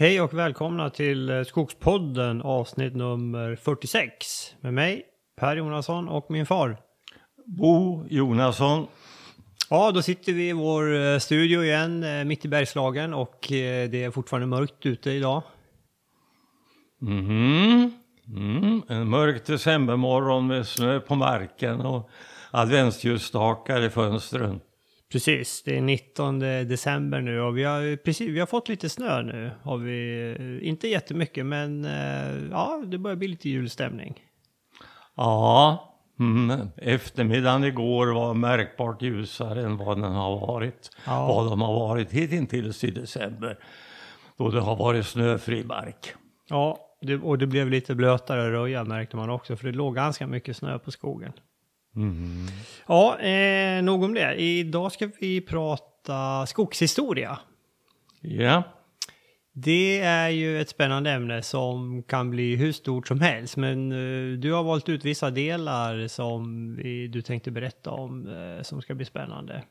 Hej och välkomna till eh, Skogspodden avsnitt nummer 46 med mig Per Jonasson och min far. Bo Jonasson. Ja, då sitter vi i vår eh, studio igen eh, mitt i Bergslagen och det är fortfarande mörkt ute idag. Mhm. Mm. En mörk decembermorgon med snö på marken och adventsljusstakar i fönstren. Precis, det är 19 december nu och vi har, precis, vi har fått lite snö nu. Har vi, inte jättemycket men eh, ja, det börjar bli lite julstämning. Ja, mm. eftermiddagen igår var märkbart ljusare än vad den har varit. Ja. Vad de har varit hittills i december. Då det har varit snöfri mark. Ja, det, och det blev lite blötare röja märkte man också för det låg ganska mycket snö på skogen. Mm. Ja, eh, nog om det. Idag ska vi prata skogshistoria. Ja, Det är ju ett spännande ämne som kan bli hur stort som helst. Men eh, du har valt ut vissa delar som vi, du tänkte berätta om eh, som ska bli spännande.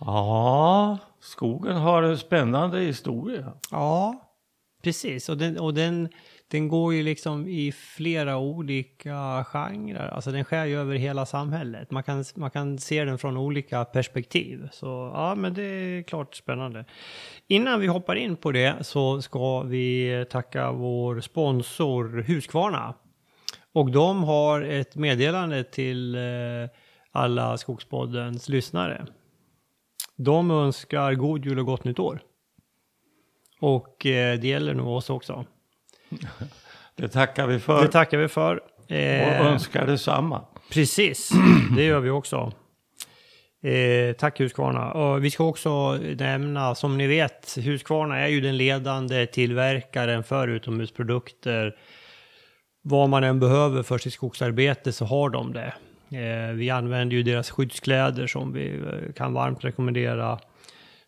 ja skogen har en spännande historia. Ja, precis. Och den, och den, den går ju liksom i flera olika genrer. Alltså den skär ju över hela samhället. Man kan, man kan se den från olika perspektiv. Så ja, men det är klart spännande. Innan vi hoppar in på det så ska vi tacka vår sponsor Husqvarna. Och de har ett meddelande till eh, alla Skogspoddens lyssnare. De önskar god jul och gott nytt år. Och eh, det gäller nog oss också. Det tackar vi för Det tackar vi för. och Eh, önskar detsamma. precis, det gör vi också. Eh, tack Husqvarna. Och vi ska också nämna, som ni vet, Husqvarna är ju den ledande tillverkaren för utomhusprodukter. Vad man än behöver för sitt skogsarbete så har de det. Eh, vi använder ju deras skyddskläder som vi eh, kan varmt rekommendera.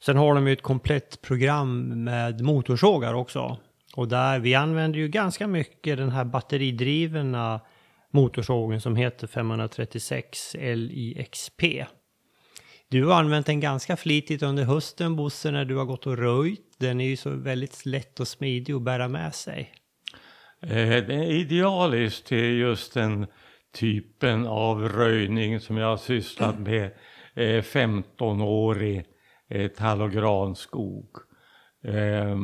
Sen har de ju ett komplett program med motorsågar också. Och där vi använder ju ganska mycket den här batteridrivna motorsågen som heter 536 LIXP. Du har använt den ganska flitigt under hösten Bosse när du har gått och röjt. Den är ju så väldigt lätt och smidig att bära med sig. Eh, det är idealiskt till just den typen av röjning som jag har sysslat med eh, 15-årig eh, tall och granskog. Eh,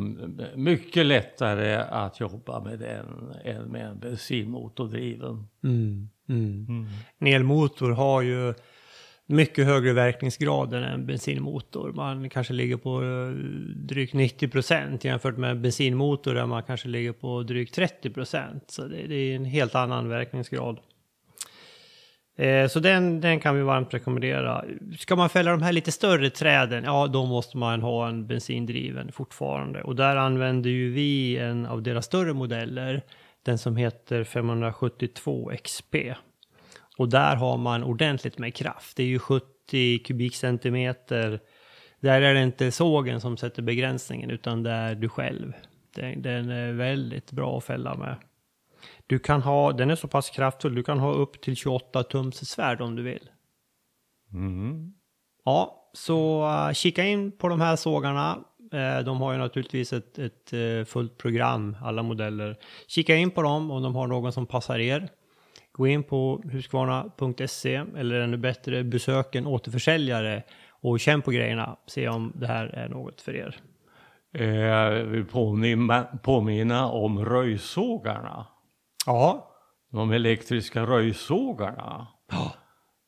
Mycket lättare att jobba med den än med en bensinmotordriven. Mm, mm. En elmotor har ju mycket högre verkningsgrad än en bensinmotor. Man kanske ligger på eh, drygt 90 procent jämfört med en bensinmotor där man kanske ligger på drygt 30 procent. Så det, det är en helt annan verkningsgrad. Eh, så den, den kan vi varmt rekommendera. Ska man fälla de här lite större träden, ja då måste man ha en bensindriven fortfarande. Och där använder ju vi en av deras större modeller, den som heter 572 XP. Och där har man ordentligt med kraft. Det är ju 70 kubikcentimeter. Där är det inte sågen som sätter begränsningen utan det är du själv. Den, den är väldigt bra att fälla med. Du kan ha, den är så pass kraftfull, du kan ha upp till 28 tums svärd om du vill. Mm. Ja, så uh, kika in på de här sågarna. Eh, de har ju naturligtvis ett, ett eh, fullt program, alla modeller. Kika in på dem om de har någon som passar er. Gå in på huskvarna.se eller ännu bättre besök en återförsäljare och känn på grejerna. Se om det här är något för er. Jag vill påminna, påminna om röjsågarna. Ja, De elektriska röjsågarna.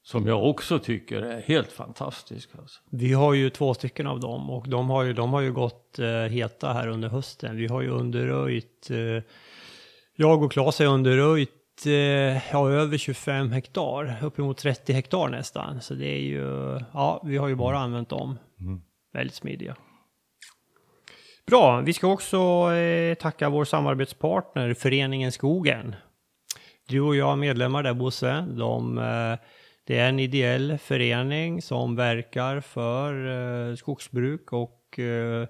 Som jag också tycker är helt fantastiska. Alltså. vi har ju två stycken av dem och de har ju, de har ju gått eh, heta här under hösten. Vi har ju underröjt, eh, jag och Claes har underröjt eh, ja, över 25 hektar, uppemot 30 hektar nästan. Så det är ju, ja, vi har ju bara använt dem. Mm. Väldigt smidiga. Bra, vi ska också eh, tacka vår samarbetspartner Föreningen Skogen. Du och jag är medlemmar där Bosse. De, eh, det är en ideell förening som verkar för eh, skogsbruk och eh,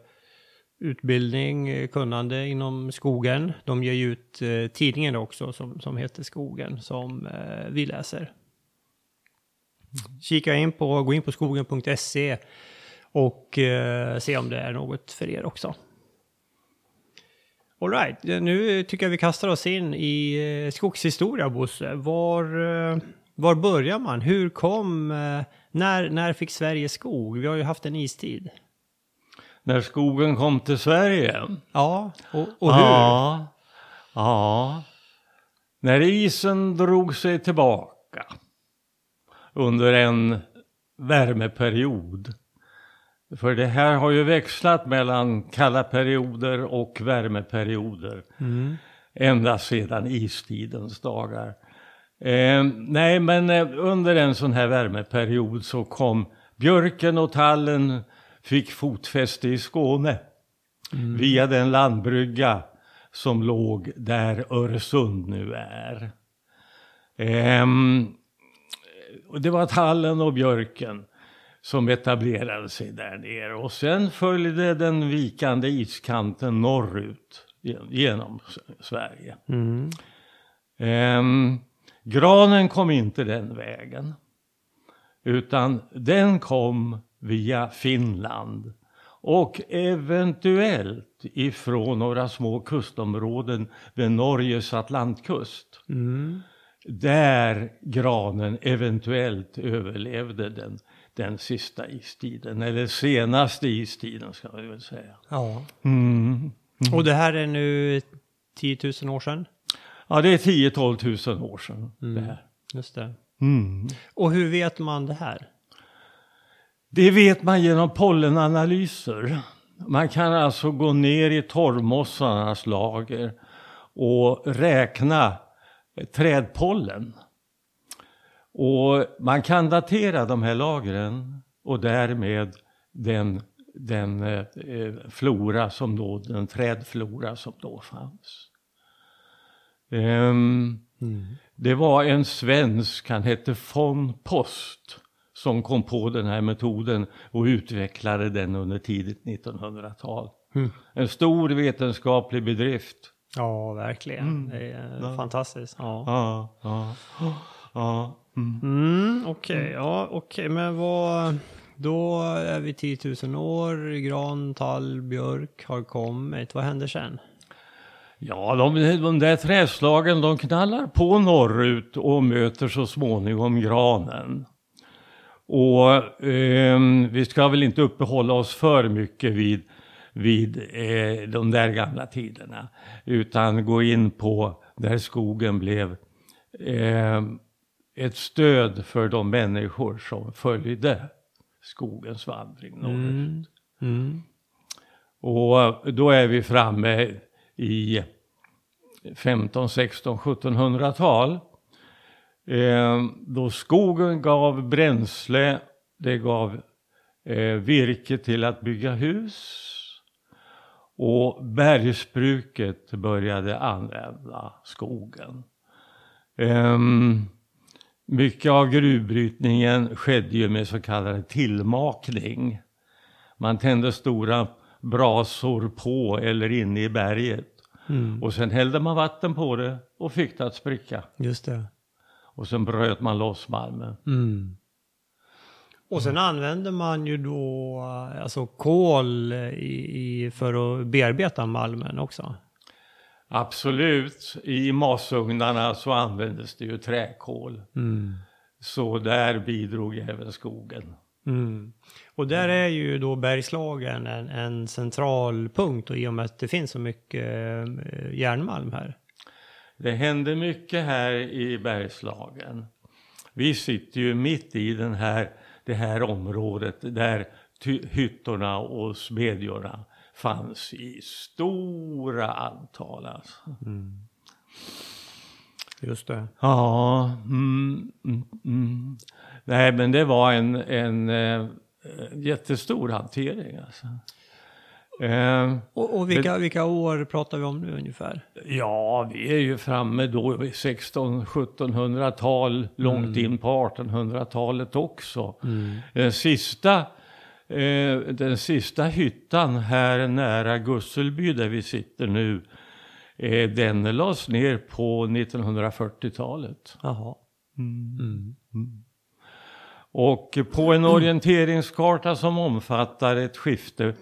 utbildning, kunnande inom skogen. De ger ju ut eh, tidningen också som, som heter Skogen som eh, vi läser. Kika in på, gå in på skogen.se och eh, se om det är något för er också. All right, nu tycker jag vi kastar oss in i eh, skogshistoria, Bosse. Var, eh, var börjar man? Hur kom... eh, När, när fick Sverige skog? Vi har ju haft en istid. När skogen kom till Sverige. Ja, och, och hur? Ja, ja. När isen drog sig tillbaka under en värmeperiod. För det här har ju växlat mellan kalla perioder och värmeperioder. Mm. Ända sedan istidens dagar. Eh, nej, men eh, under en sån här värmeperiod så kom björken och tallen fick fotfäste i Skåne. Via den landbrygga som låg där Öresund nu är. Och det var tallen och björken som etablerade sig där nere. Och sen följde den vikande iskanten norrut gen- genom Sverige. Mm. Ehm, granen kom inte den vägen. Utan den kom via Finland. Och eventuellt ifrån några små kustområden vid Norges atlantkust. Mm. Där granen eventuellt överlevde den, den sista istiden. Eller senaste istiden ska vi väl säga. Ja. Mm. Och det här är nu 10 000 år sedan? Ja, det är 10-12 000 år sedan det här. Just det. Mm. Och hur vet man det här? Det vet man genom pollenanalyser. Man kan alltså gå ner i torvmossarnas lager och räkna trädpollen. Och man kan datera de här lagren och därmed den, den eh, flora som då, den trädflora som då fanns. Ehm, det var en svensk, han hette von Post, som kom på den här metoden och utvecklade den under tidigt 1900-tal. Mm. En stor vetenskaplig bedrift. Ja, verkligen. Det är fantastiskt. Ja. Ja, ja, ja. Mm. Mm, okej, ja, okej, men vad... Då är vi 10 000 år, gran, tall, björk har kommit. Vad händer sen? Ja, de, de där träslagen de knallar på norrut och möter så småningom granen. Och ehm, vi ska väl inte uppehålla oss för mycket vid, vid eh, de där gamla tiderna. Utan gå in på där skogen blev ehm, ett stöd för de människor som följde skogens vandring norrut. Mm. Och då är vi framme i 15, 16, 1700-tal. Eh, då skogen gav bränsle, det gav eh, virke till att bygga hus. Och bergsbruket började använda skogen. Ehm, mycket av gruvbrytningen skedde ju med så kallad tillmakning. Man tände stora brasor på eller inne i berget. Mm. Och sen hällde man vatten på det och fick det att spricka. Just det. Och sen bröt man loss malmen. Mm. Och sen använder man ju då eh, alltså kol i, i, för att bearbeta malmen också. Absolut, i masugnarna så användes det ju träkol. Mm. Så där bidrog även skogen. Mm. Och där är ju då Bergslagen en, en central punkt och i och med att det finns så mycket eh, järnmalm här. Det hände mycket här i Bergslagen. Vi sitter ju mitt i den här, det här området där hyttorna och smedjorna fanns i stora antal. Alltså. Just det. Ja, mm, mm, mm. nej men det var en, en eh, jättestor hantering. Alltså. Eh, Och, och vilka, vilka år pratar vi om nu ungefär? Ja, vi är ju framme då i 16-1700-tal, långt in på 1800-talet också. Den, sista, eh, den sista hyttan här nära Gusselby där vi sitter nu, eh, den lades ner på 1940-talet. Jaha. Och på en orienteringskarta som omfattar ett skifte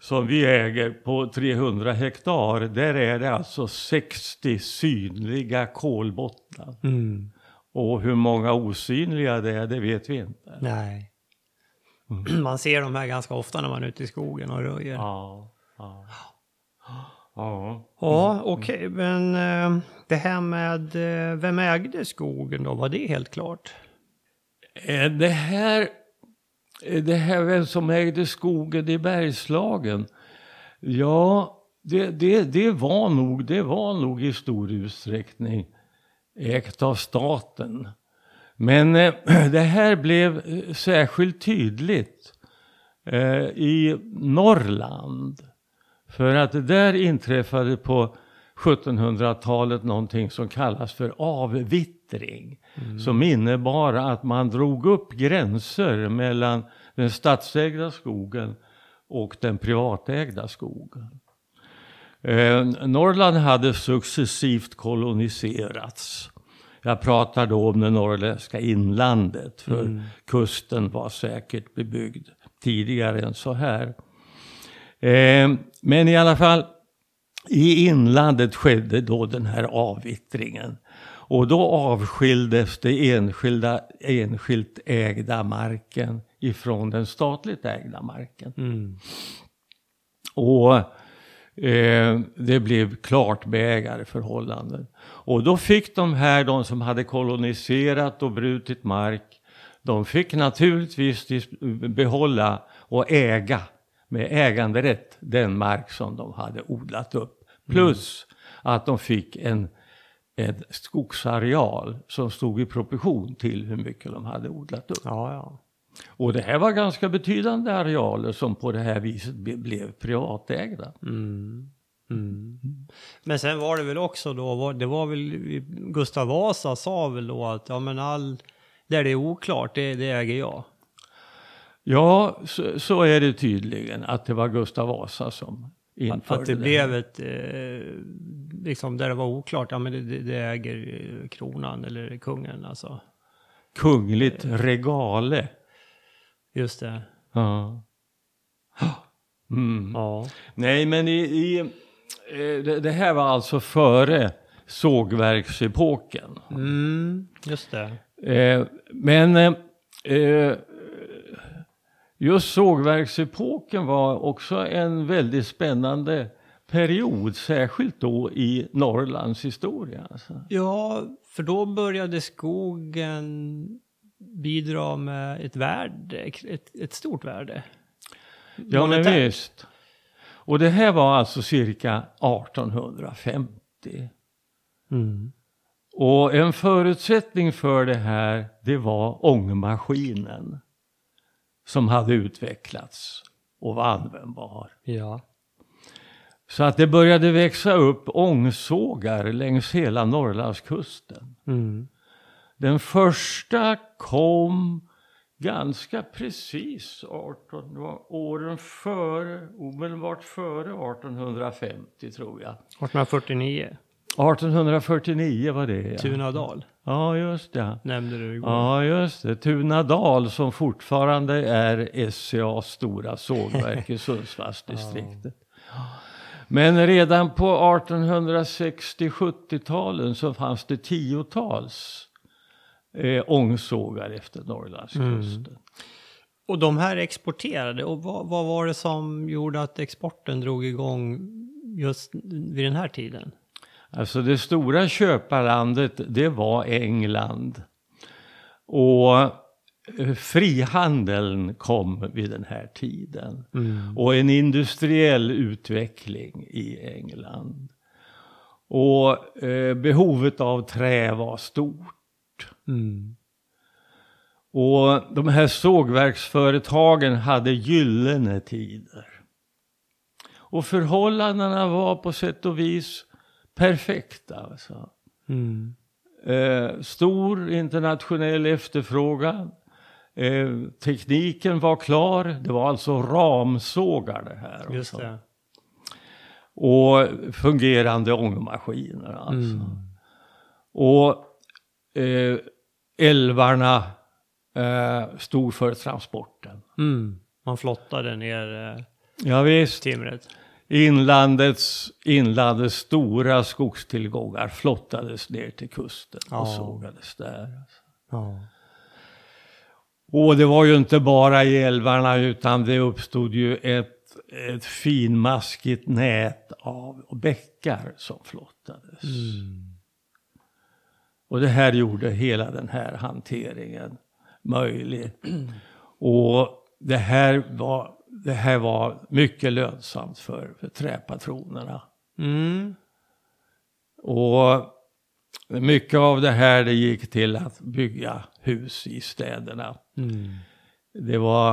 som vi äger på 300 hektar, där är det alltså 60 synliga kolbottnar. Mm. Och hur många osynliga det är, det vet vi inte. Nej. Mm. Man ser de här ganska ofta när man är ute i skogen och röjer. Ja, ja. ja. Ja, okej, men eh, det här med eh, vem ägde skogen då? Var det helt klart? Eh, Det här, eh, det här vem som ägde skogen i Bergslagen. Ja, det, det, det, var nog, det var nog i stor utsträckning ägt av staten. Men eh, det här blev eh, särskilt tydligt eh, i Norrland. För att där inträffade på 1700-talet någonting som kallas för avvittring. Som innebar att man drog upp gränser mellan den statsägda skogen och den privatägda skogen. Eh, Norrland hade successivt koloniserats. Jag pratar då om det norrländska inlandet, för kusten var säkert bebyggd tidigare än så här. Eh, men i alla fall, i inlandet skedde då den här avvittringen. Och då avskildes det enskilda, enskilt ägda marken ifrån den statligt ägda marken. Mm. Och eh, det blev klart med ägarförhållanden. Och då fick de här, de som hade koloniserat och brutit mark, de fick naturligtvis behålla och äga med äganderätt den mark som de hade odlat upp. Plus att de fick en, en skogsareal som stod i proportion till hur mycket de hade odlat upp. Ja, ja. Och det här var ganska betydande arealer som på det här viset blev privatägda. Mm. Mm. Men sen var det väl också då, det var väl Gustav Vasa sa väl då att ja men all, där det är oklart, det, det äger jag. Ja, så, så är det tydligen att det var Gustav Vasa som införde Att det det. blev ett, eh, liksom där det var oklart, ja men det, det, det äger eh, kronan eller kungen alltså. Kungligt regale. Just det. Ja. Mm. Ja. Nej, men i, i, det, det här var alltså före sågverksepoken. Mm, just det. Eh, men eh, eh, just sågverksepoken var också en väldigt spännande period, särskilt då i Norrlands historia. Alltså. Ja, för då började skogen bidra med ett värde, ett, ett stort värde. Ja, men visst. Och det här var alltså cirka 1850. Mm. Och en förutsättning för det här, det var ångmaskinen. Som hade utvecklats och var användbar. Ja. Så att det började växa upp ångsågar längs hela Norrlandskusten. Mm. Den första kom ganska precis 18, det var åren före, omedelbart före 1850 tror jag. 1849, 1849 var det ja. Tunadal, Ja, just det. nämnde du igår. Ja, just det. Tunadal som fortfarande är SCAs stora sågverk i Sundsvallsdistriktet. Men redan på 1860-70-talen så fanns det tiotals eh, ångsågar efter Norrlandskusten. Och de här exporterade, och vad, vad var det som gjorde att exporten drog igång just vid den här tiden? Alltså det stora köparlandet det var England. Och eh, frihandeln kom vid den här tiden. Och en industriell utveckling i England. Och eh, behovet av trä var stort. Mm. Och de här sågverksföretagen hade gyllene tider. Och förhållandena var på sätt och vis perfekta. Alltså. Mm. Eh, stor internationell efterfrågan. Eh, tekniken var klar. Det var alltså ramsågar det här. Just det. Och fungerande ångmaskiner alltså. Mm. Och eh, älvarna eh, stod för transporten. Mm. Man flottade ner eh, Ja, visst. timret. Inlandets, inlandets stora skogstillgångar flottades ner till kusten Ja. och sågades där. Ja. Och det var ju inte bara i älvarna utan det uppstod ju ett, ett finmaskigt nät av bäckar som flottades. Och det här gjorde hela den här hanteringen möjlig. Och det här var, det här var mycket lönsamt för, för träpatronerna. Mm. Och mycket av det här det gick till att bygga hus i städerna. Mm. Det var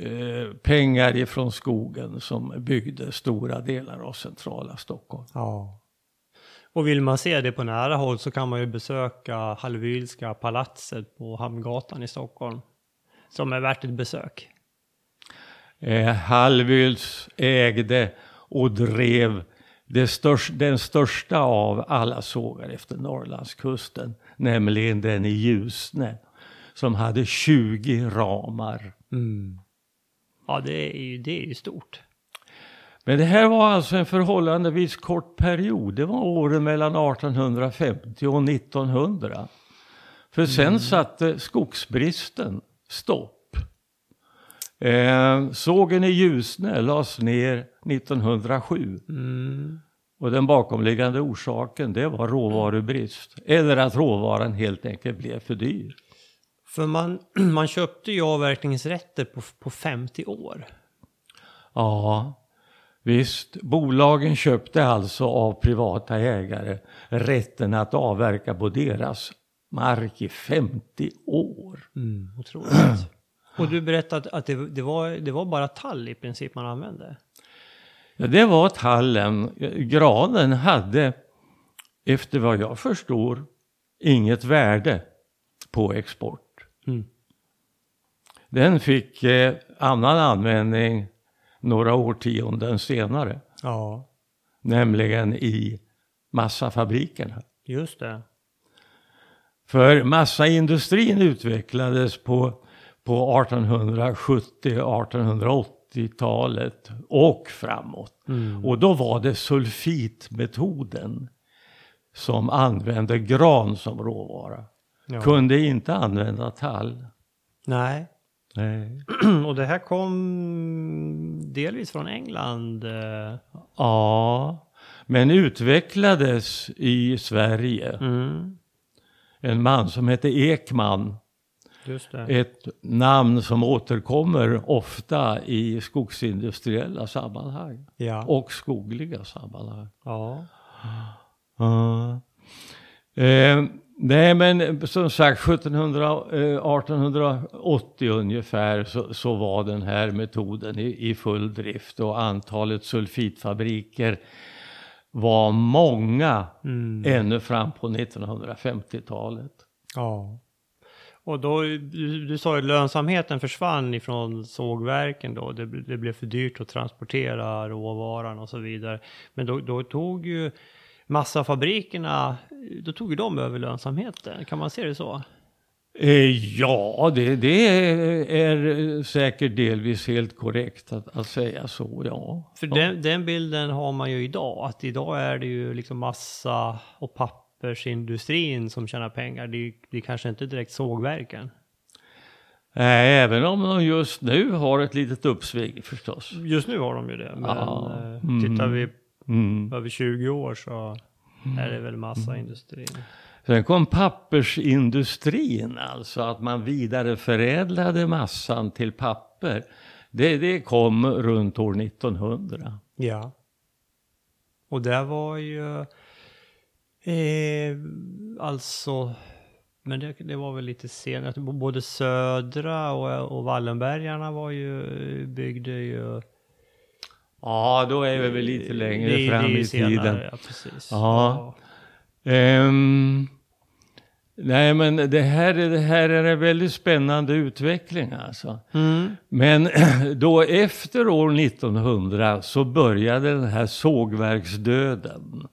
eh, pengar ifrån skogen som byggde stora delar av centrala Stockholm. Ja. Och vill man se det på nära håll så kan man ju besöka Hallwylska palatset på Hamngatan i Stockholm. Som är värt ett besök. Eh, Hallwyls ägde och drev det störst, den största av alla sågar efter Norrlandskusten, nämligen den i Ljusne, som hade 20 ramar. Ja, det är ju, det är ju stort. Men det här var alltså en förhållandevis kort period. Det var åren mellan 1850 och 1900. För sen satte skogsbristen stopp. Eh, sågen i Ljusne lades ner 1907. Mm. Och den bakomliggande orsaken det var råvarubrist. Eller att råvaran helt enkelt blev för dyr. För man, man köpte ju avverkningsrätter på, på 50 år. Ja, visst. Bolagen köpte alltså av privata ägare rätten att avverka på deras mark i 50 år. Otroligt. Och du berättade att det, det, var, det var bara tall i princip man använde. Ja, det var tallen. Granen hade, efter vad jag förstår, inget värde på export. Mm. Den fick eh, annan användning några årtionden senare, Ja, nämligen i massafabrikerna. just det. För massaindustrin utvecklades på, på 1870-1880-talet och framåt. Och då var det sulfitmetoden som använde gran som råvara. Ja. Kunde inte använda tall. Nej. Nej. Och det här kom delvis från England. eh. Ja, men utvecklades i Sverige. Mm, En man som hette Ekman. just det. Ett namn som återkommer ofta i skogsindustriella sammanhang. Ja. Och skogliga sammanhang. ja. Ja. Eh, nej men som sagt 1700, eh, 1880 ungefär så, så var den här metoden i, i full drift och antalet sulfitfabriker var många Mm. ännu fram på 1950-talet. Ja. Och då, du, du sa ju lönsamheten försvann ifrån sågverken då. Det, det blev för dyrt att transportera råvaran och så vidare. Men då, då tog ju massafabrikerna, då tog ju de över lönsamheten. Kan man se det så? Eh, ja, det, det är säkert delvis helt korrekt att, att säga så, ja. För den, den bilden har man ju idag. Att idag är det ju liksom massa och pappersindustrin som tjänar pengar. Det, det är kanske inte direkt sågverken. Nej, även om de just nu har ett litet uppsving förstås. Just nu har de ju det. Men Ja. eh, Mm. tittar vi Mm. över 20 år så är det väl massaindustrin. Sen kom pappersindustrin, alltså att man vidareförädlade massan till papper. Det, det kom runt år 1900. Ja. Och det var ju eh, alltså, men det, det var väl lite senare. Både Södra och, och Wallenbergarna var ju, byggde ju. Ja, då är vi väl lite längre det- fram det i senare, tiden. Ja, precis. Ja. Ehm, nej, men det här, är- det här är en väldigt spännande utveckling alltså. Mm. Men då efter år 1900 så började den här sågverksdöden.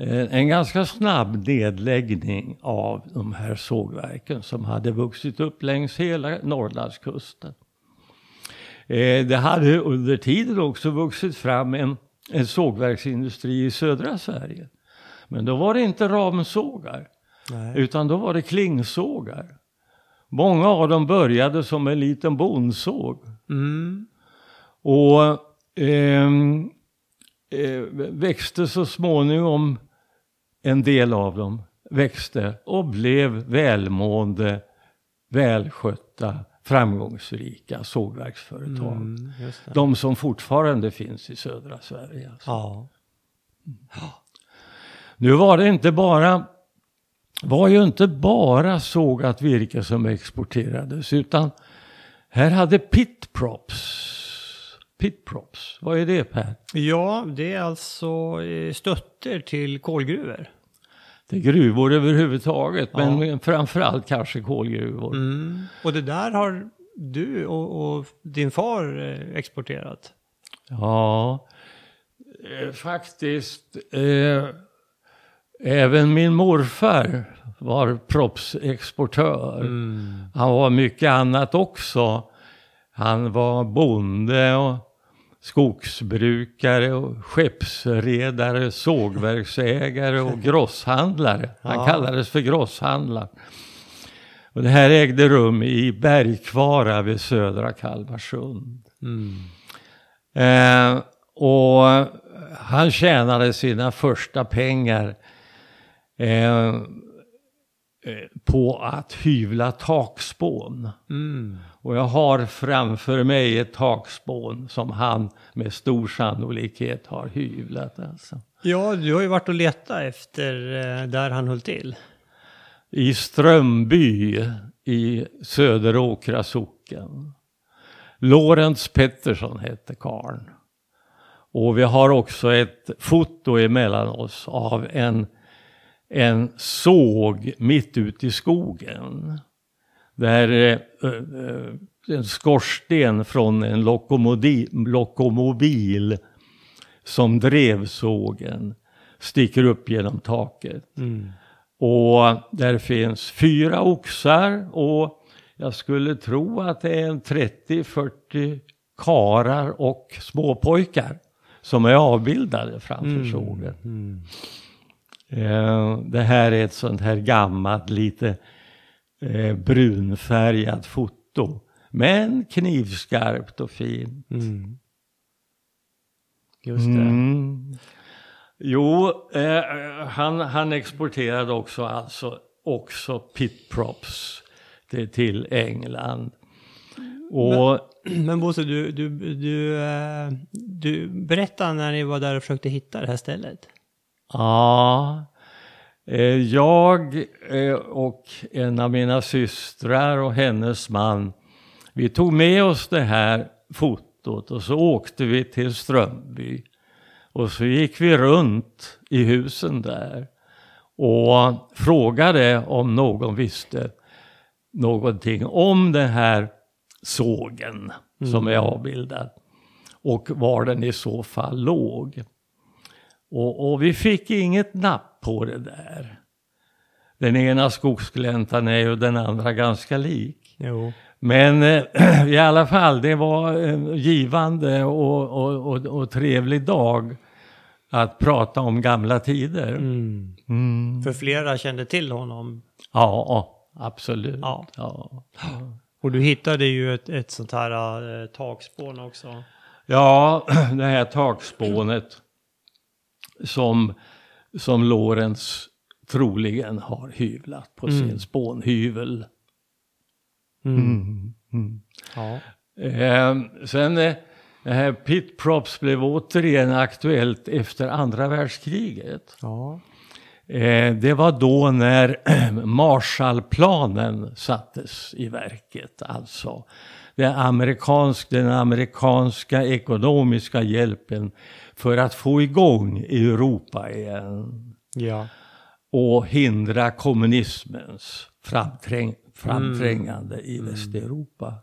Eh, En ganska snabb nedläggning av de här sågverken som hade vuxit upp längs hela Norrlandskusten. Eh, det hade under tiden också vuxit fram en, en sågverksindustri i södra Sverige. Men då var det inte ramsågar, Nej. utan då var det klingsågar. Många av dem började som en liten bondsåg. Mm. Och ehm, eh, växte så småningom, en del av dem växte och blev välmående, välskötta, framgångsrika sågverksföretag. Mm. De som fortfarande finns i södra Sverige. Alltså. Ja. Nu var det inte bara var ju inte bara sågat virke som exporterades utan här hade pitprops. Pitprops, vad är det Per? ja, det är alltså eh, stötter till kolgruvor. Gruvor överhuvudtaget Ja. men framförallt kanske kolgruvor. Mm. Och det där har du och, och din far eh, exporterat. Ja, eh, faktiskt. Eh, även min morfar var propsexportör. Han var mycket annat också. Han var bonde och skogsbrukare och skeppsredare, sågverksägare och grosshandlare. Han Ja. kallades för grosshandlare. Och det här ägde rum i Bergkvara vid södra Kalmarsund. Eh, och han tjänade sina första pengar eh, på att hyvla takspån. Mm. Och jag har framför mig ett takspån som han med stor sannolikhet har hyvlat. Alltså. Ja, du har ju varit och letat efter eh, där han höll till. I Strömby i Söderåkra socken. Lorentz Pettersson hette karln. Och vi har också ett foto emellan oss av en, en såg mitt ute i skogen. Där eh, eh, en skorsten från en lokomobil som drev sågen sticker upp genom taket. Och där finns fyra oxar och jag skulle tro att det är en 30-40 karar och småpojkar som är avbildade framför sågen. Eh, det här är ett sånt här gammalt, lite eh, brunfärgat foto. Men knivskarpt och fint. Just det. Mm. Jo, eh, han, han exporterade också alltså också pitprops till, till England. Och Men Bosse, du, du, du, eh, du berätta när ni var där och försökte hitta det här stället. Ja, eh, jag eh, och en av mina systrar och hennes man, vi tog med oss det här fotot och så åkte vi till Strömby. Och så gick vi runt i husen där och frågade om någon visste någonting om den här sågen som är avbildad och var den i så fall låg. Och, och vi fick inget napp på det där. Den ena skogsgläntan är ju den andra ganska lik. Jo. Men eh, i alla fall, det var en givande och, och, och, och trevlig dag att prata om gamla tider. Mm. För flera kände till honom. Ja, absolut. Ja. Ja. Och du hittade ju ett, ett sånt här eh, takspån också. Ja, det här takspånet som, som Lorenz troligen har hyvlat på sin spånhyvel. Ja. Eh, sen eh, det här pitprops blev återigen aktuellt efter andra världskriget. Ja. Eh, det var då när Marshallplanen sattes i verket. Alltså det amerikansk, den amerikanska ekonomiska hjälpen för att få igång Europa igen Ja. och hindra kommunismens framträng, framträngande i Västeuropa.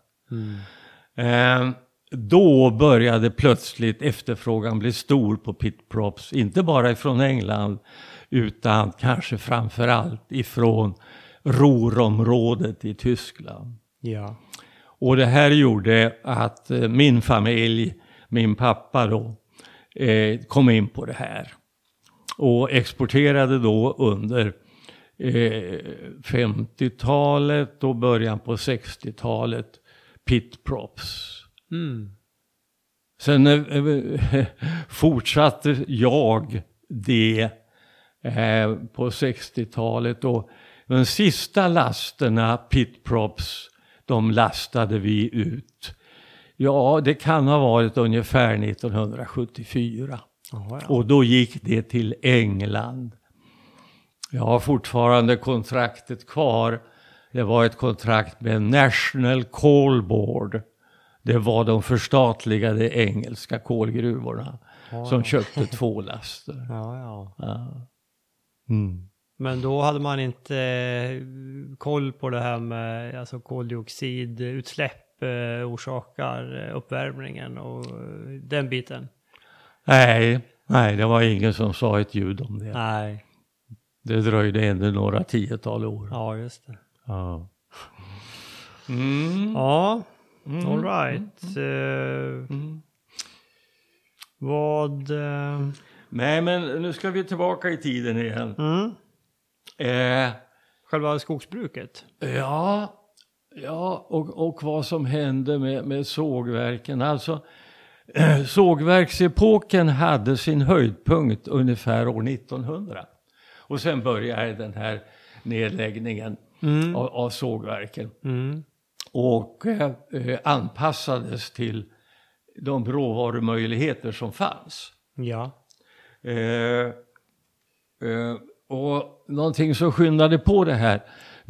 Eh, då började plötsligt efterfrågan bli stor på pitprops, inte bara ifrån England utan kanske framförallt ifrån Ruhrområdet i Tyskland. Ja. Och det här gjorde att eh, min familj, min pappa då, eh, kom in på det här. Och exporterade då under eh, 50-talet och början på 60-talet pitprops. Mm. Sen eh, fortsatte jag det eh, på 60-talet och de sista lasterna, pitprops, de lastade vi ut. Ja, det kan ha varit ungefär 1974. Jaha, ja. Och då gick det till England. Jag har fortfarande kontraktet kvar. Det var ett kontrakt med National Coal Board. Det var de förstatligade engelska kolgruvorna som köpte två laster. Ja, ja. Ja. Mm. Men då hade man inte eh, koll på det här med alltså koldioxidutsläpp orsakar eh, uppvärmningen och eh, den biten. Nej, nej, det var ingen som sa ett ljud om det. Nej, Det dröjde ändå några tiotal år. ja just det. Ja. Mm. Ja, Mm. all right. Eh, Mm. vad... eh, Nej, men nu ska vi tillbaka i tiden igen. mm, Eh, själva skogsbruket? Ja, ja och, och vad som hände med, med sågverken. Alltså, sågverksepoken hade sin höjdpunkt ungefär år 1900. Och sen började den här nedläggningen Mm. av, av sågverken. Mm. Och eh, anpassades till de råvarumöjligheter som fanns. Ja. Eh, eh, och någonting som skyndade på det här,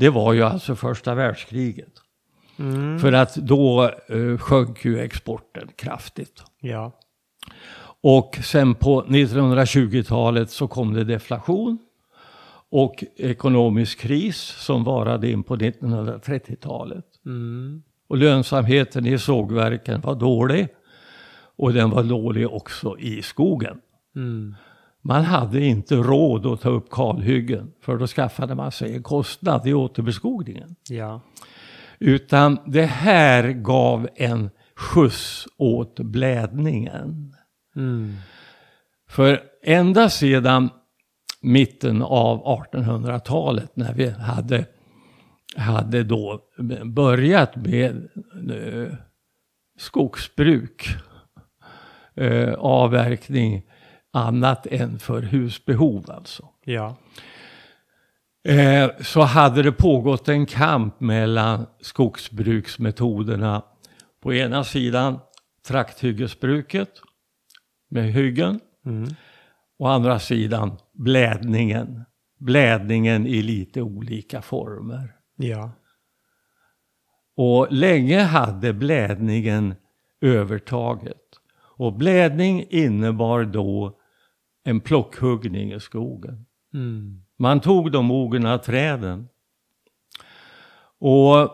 det var ju alltså första världskriget. Mm. För att då eh, sjönk ju exporten kraftigt. Ja. Och sen på 1920-talet så kom det deflation och ekonomisk kris som varade in på 1930-talet. Mm. Och lönsamheten i sågverken var dålig. Och den var dålig också i skogen. Mm. Man hade inte råd att ta upp kalhyggen för då skaffade man sig en kostnad i återbeskogningen. Ja. Utan det här gav en skjuts åt blädningen. Mm. För ända sedan mitten av 1800-talet när vi hade, hade då börjat med eh, skogsbruk, eh, avverkning, annat än för husbehov alltså. Ja. Eh, så hade det pågått en kamp mellan skogsbruksmetoderna. På ena sidan trakthyggesbruket med hyggen. Mm. Å andra sidan blädningen. Blädningen i lite olika former. Ja. Och länge hade blädningen övertaget. Och blädning innebar då en plockhuggning i skogen. Mm. Man tog de mogna träden. Och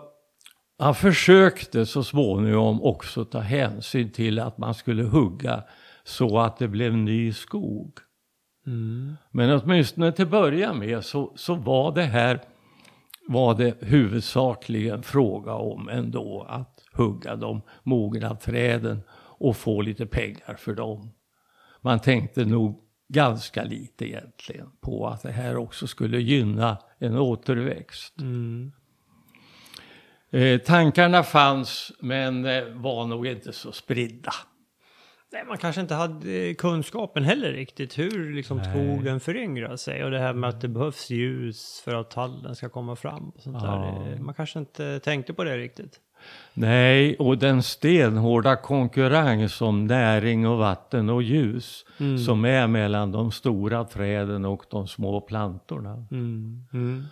han försökte så småningom också ta hänsyn till att man skulle hugga så att det blev ny skog. Mm. Men åtminstone till början med så, så var det här var det huvudsakligen fråga om ändå att hugga de mogna träden och få lite pengar för dem. Man tänkte nog ganska lite egentligen på att det här också skulle gynna en återväxt. Mm. Eh, tankarna fanns men eh, var nog inte så spridda. Nej, man kanske inte hade kunskapen heller riktigt hur liksom skogen föryngrar sig och det här med att det behövs ljus för att tallen ska komma fram. Och sånt Ja. där. Det- Man kanske inte tänkte på det riktigt. Nej, och den stenhårda konkurrens om näring och vatten och ljus Mm. som är mellan de stora träden och de små plantorna. Mm. Mm.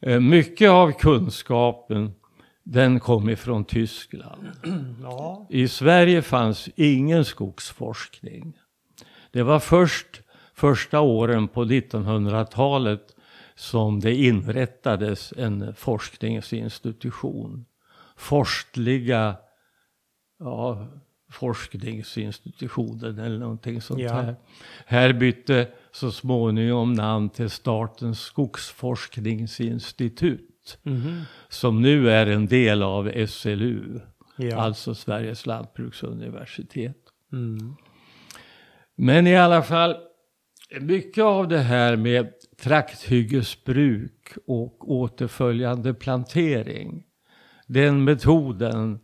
Eh, Mycket av kunskapen den kom ifrån Tyskland. Ja. I Sverige fanns ingen skogsforskning. Det var först första åren på 1900-talet som det inrättades en forskningsinstitution. Forstliga ja, forskningsinstitutionen eller någonting sånt Ja. här. Här bytte så småningom namn till Statens skogsforskningsinstitut. Mhm. som nu är en del av SLU, Ja. alltså Sveriges lantbruksuniversitet. Mm. Men i alla fall, mycket av det här med trakthyggesbruk och återföljande plantering, den metoden,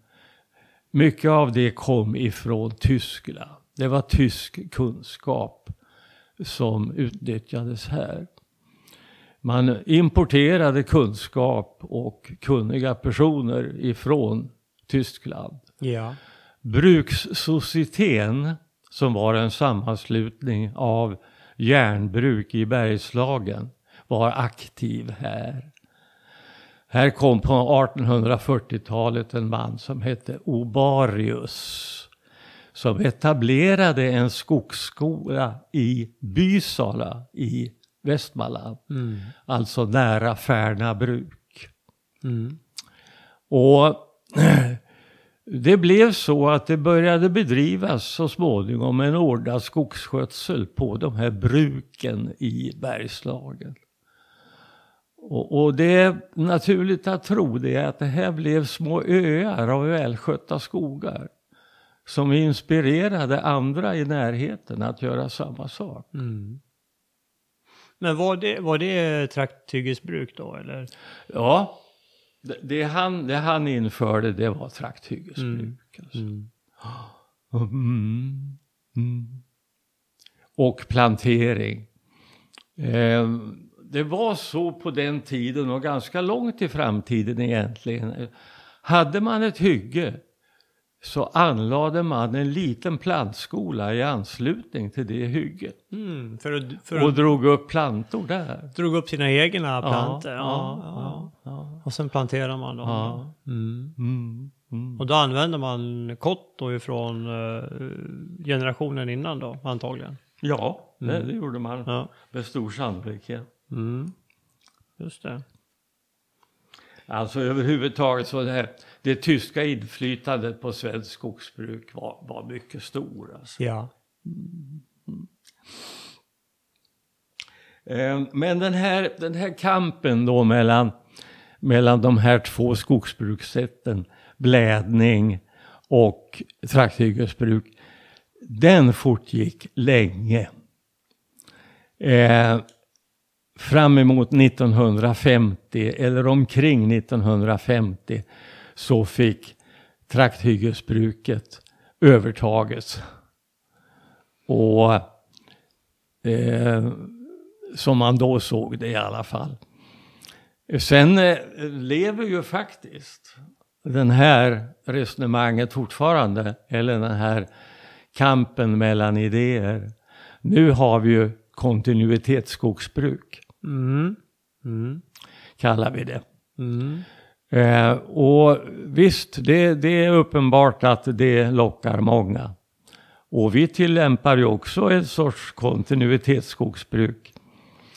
mycket av det kom ifrån Tyskland. Det var tysk kunskap som utnyttjades här. Man importerade kunskap och kunniga personer ifrån Tyskland. Ja. Brukssocieteten, som var en sammanslutning av järnbruk i Bergslagen, var aktiv här. Här kom på 1840-talet en man som hette Obarius som etablerade en skogsskola i Bysala i Västmanland, Mm. alltså nära Färna bruk. Mm. Och det blev så att det började bedrivas så småningom en ordnad skogsskötsel på de här bruken i Bergslagen. Och, och det är naturligt att tro det att det här blev små öar av välskötta skogar som inspirerade andra i närheten att göra samma sak. Mm. Men var det, var det trakthyggesbruk då eller? Ja, det, det, han, det han införde det var trakthyggesbruk. Alltså. Mm. Mm. Mm. Och plantering. Eh, det var så på den tiden och ganska långt i framtiden egentligen. Hade man ett hygge så anlade man en liten plantskola i anslutning till det hygget. Mm. För att, för Och att drog upp plantor där. drog upp sina egna plantor? Ja, ja, ja, ja. Och sen planterar man dem? Mm. Mm. Mm. Och då använder man kott då ifrån eh, generationen innan då antagligen? Ja, det, Mm. det gjorde man med stor sannolikhet. Mm. Just det. Alltså överhuvudtaget så det, här, det tyska inflytandet på svensk skogsbruk var, var mycket stor. Alltså. Ja. Eh, Men den här, den här kampen då mellan, mellan de här två skogsbrukssätten, blädning och trakthyggesbruk, den fortgick länge. Eh, fram emot 1950 eller omkring 1950 så fick trakthyggesbruket övertaget. Och eh, som man då såg det i alla fall. Sen eh, lever ju faktiskt den här resonemanget fortfarande, eller den här kampen mellan idéer. Nu har vi ju kontinuitetsskogsbruk, Mm. Mm. kallar vi det. Mm. Eh, och visst, det, det är uppenbart att det lockar många. Och vi tillämpar ju också en sorts kontinuitetsskogsbruk.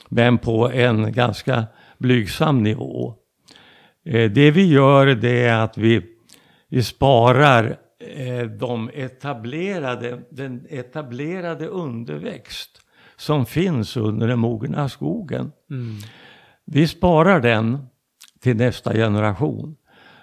Men på en ganska blygsam nivå. Eh, det vi gör det är att vi, vi sparar eh, de etablerade, den etablerade underväxt som finns under den mogna skogen. Mm. Vi sparar den till nästa generation.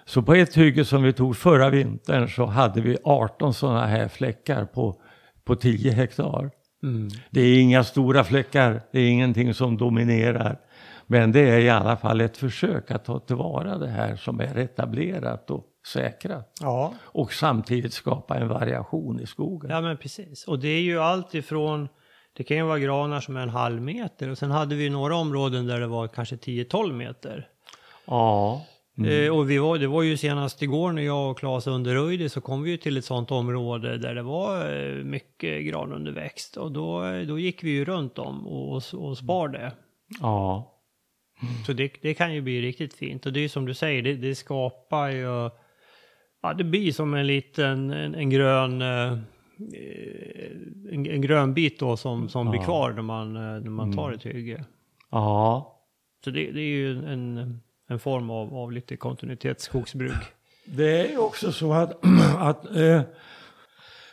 Så på ett hygge som vi tog förra vintern så hade vi 18 sådana här fläckar på, på 10 hektar. Mm. Det är inga stora fläckar, det är ingenting som dominerar. Men det är i alla fall ett försök att ta tillvara det här som är etablerat och säkrat. Ja. Och samtidigt skapa en variation i skogen. ja, men precis. Och det är ju allt ifrån, det kan ju vara granar som är en halv meter och sen hade vi några områden där det var kanske 10-12 meter. Ja. Eh, och vi var, det var ju senast igår när jag och Claes underröjde så kom vi ju till ett sånt område där det var eh, mycket granunderväxt. Och då, då gick vi ju runt om och, och spar det. Ja. Så det, det kan ju bli riktigt fint. Och det är ju som du säger, det, det skapar ju... Ja, det blir som en liten, en, en grön... eh, En, en grön bit då som, som blir Ja. kvar när man, eh, när man tar Mm. ett hygge. Ja. Så det, det är ju en, en form av, av lite kontinuitetsskogsbruk. Det är ju också så att, att eh,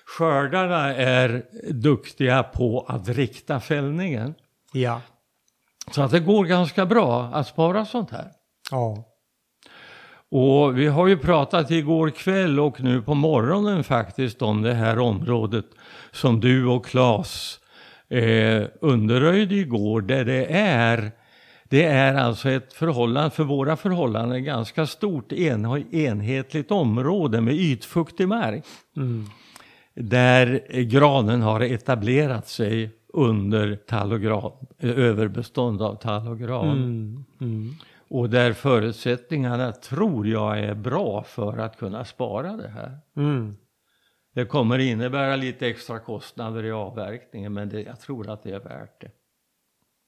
skördarna är duktiga på att rikta fällningen. Ja. Så att det går ganska bra att spara sånt här. Ja. Och vi har ju pratat igår kväll och nu på morgonen faktiskt om det här området som du och Claes eh, underröjde igår där det är det är alltså ett förhållande, för våra förhållanden, ganska stort en, enhetligt område med ytfuktig mark. Mm. Där granen har etablerat sig under tall och gran, överbestånd av tall och gran. Mm. Mm. Och där förutsättningarna tror jag är bra för att kunna spara det här. Mm. Det kommer innebära lite extra kostnader i avverkningen men det, jag tror att det är värt det.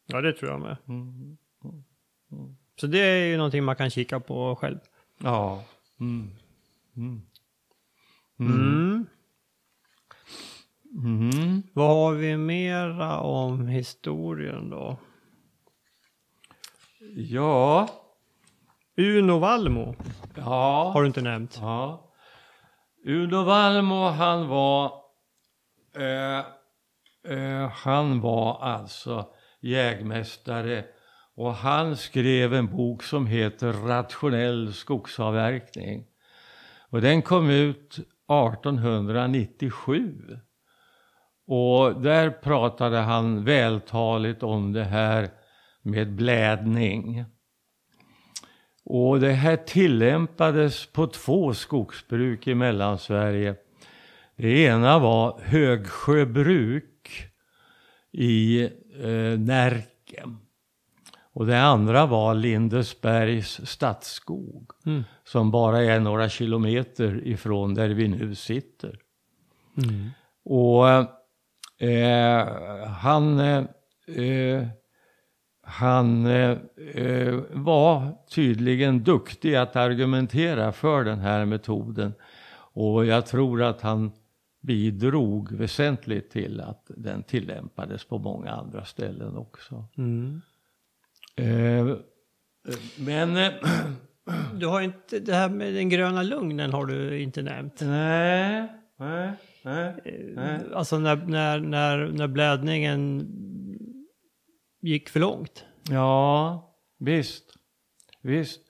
Ja det tror jag med. Mm. Mm. Så det är ju någonting man kan kika på själv. Ja. Mm. Mm. mm. mm. Vad har vi mera om historien då? Ja. Uno Valmo. Ja. Har du inte nämnt. Ja. Uno Valmo han var eh, eh, han var alltså jägmästare och han skrev en bok som heter Rationell skogsavverkning. Och den kom ut 1897. Och där pratade han vältaligt om det här med blädning. Och det här tillämpades på två skogsbruk i Mellansverige. Det ena var Högsjöbruk i eh, Närke. Och det andra var Lindesbergs stadsskog. Mm. Som bara är några kilometer ifrån där vi nu sitter. Mm. Och eh, han, eh, han eh, var tydligen duktig att argumentera för den här metoden. Och jag tror att han bidrog väsentligt till att den tillämpades på många andra ställen också. Mm. Eh, men... Eh, du har inte, det här med den gröna lugnen har du inte nämnt. Nej, nej, nej. nej. Alltså när, när, när, när blädningen gick för långt. Ja, visst. Visst.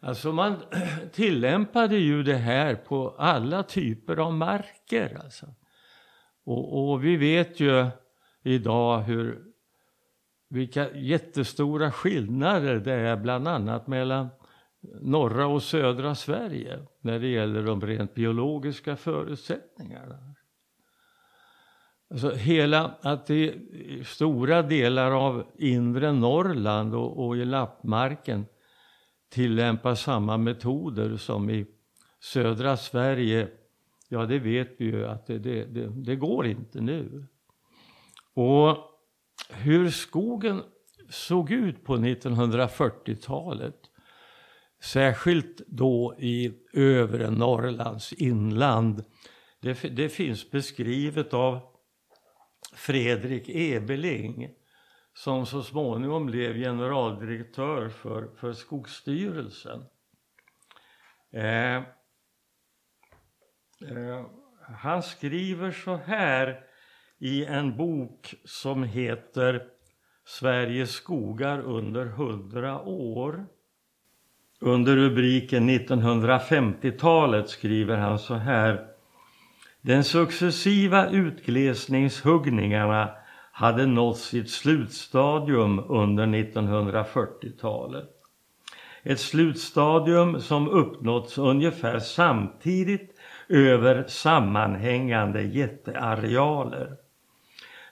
Alltså man tillämpade ju det här på alla typer av marker. Alltså. Och, och vi vet ju idag hur vilka jättestora skillnader det är bland annat mellan norra och södra Sverige när det gäller de rent biologiska förutsättningarna. Alltså hela, att i stora delar av inre Norrland och, och i lappmarken tillämpar samma metoder som i södra Sverige, ja det vet vi ju att det, det, det, det går inte nu. Och hur skogen såg ut på 1940-talet, särskilt då i övre Norrlands inland, det, det finns beskrivet av Fredrik Ebeling som så småningom blev generaldirektör för, för Skogsstyrelsen. Eh, eh, han skriver så här i en bok som heter Sveriges skogar under hundra år. Under rubriken 1950-talet skriver han så här. Den successiva utglesningshuggningarna hade nått sitt slutstadium under 1940-talet. Ett slutstadium som uppnåtts ungefär samtidigt över sammanhängande jättearealer.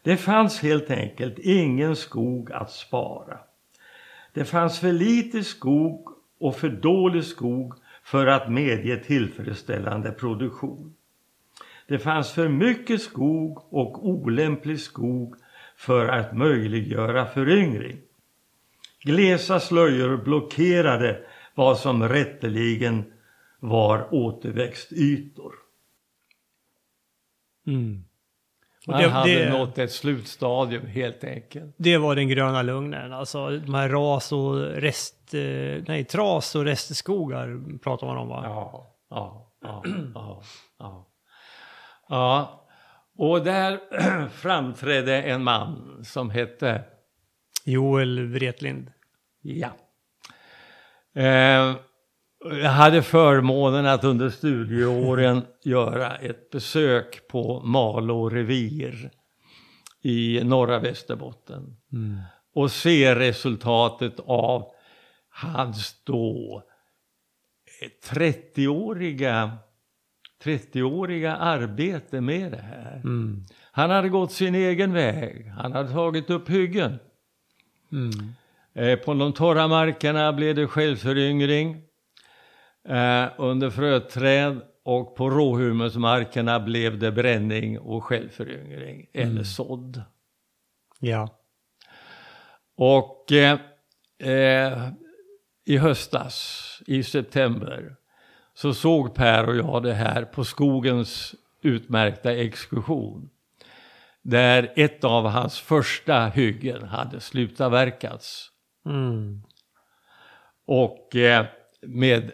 Det fanns helt enkelt ingen skog att spara. Det fanns för lite skog och för dålig skog för att medge tillfredsställande produktion. Det fanns för mycket skog och olämplig skog för att möjliggöra föryngring. Glesa slöjor blockerade vad som rätteligen var återväxtytor. Mm. Man det, hade det, nått ett slutstadium helt enkelt. Det var den gröna lugnen, alltså de här ras och rest, eh, nej tras och restskogar pratar man om va? Ja, ja, ja, ja, ja. Ja. Och där framträdde en man som hette Joel Wretlind. Ja. Eh, Jag hade förmånen att under studieåren göra ett besök på Malå revir i norra Västerbotten. Mm. Och se resultatet av hans då 30-åriga 30-åriga arbete med det här. Mm. Han hade gått sin egen väg. Han hade tagit upp hyggen. Mm. Eh, på de torra markerna blev det självföryngring eh, under fröträd och på råhumusmarkerna blev det bränning och självföryngring eller sådd. Ja. Och eh, eh, i höstas, i september, så såg Per och jag det här på skogens utmärkta exkursion. Där ett av hans första hyggen hade slutavverkats. Mm. Och eh, med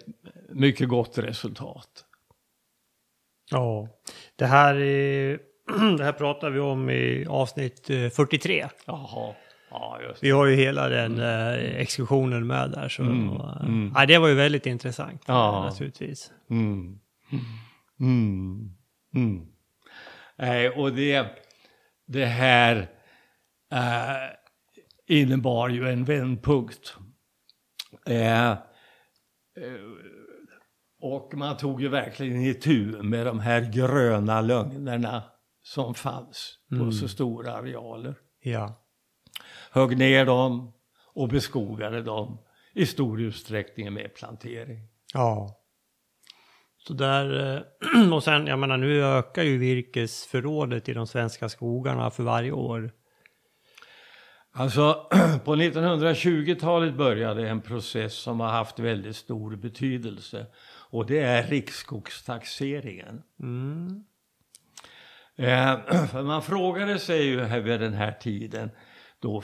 mycket gott resultat. Ja. Det här, är, det här pratar vi om i avsnitt eh, 43. Jaha, ja Vi har ju hela den eh, exkursionen med där. Så, Mm, eh, mm. ja, det var ju väldigt intressant Ja. naturligtvis. Mm. Mm. Mm. Nej, och det, det här eh, innebar ju en vändpunkt. Eh, eh, och man tog ju verkligen itu med de här gröna lögnerna som fanns på så stora arealer. Ja. Högg ner dem och beskogade dem i stor utsträckning med plantering. Ja. Så där, eh, och sen, jag menar nu ökar ju virkesförrådet i de svenska skogarna för varje år. Alltså på 1920-talet började en process som har haft väldigt stor betydelse och det är riksskogstaxeringen. Mm. Eh, man frågade sig ju vid den här tiden, då,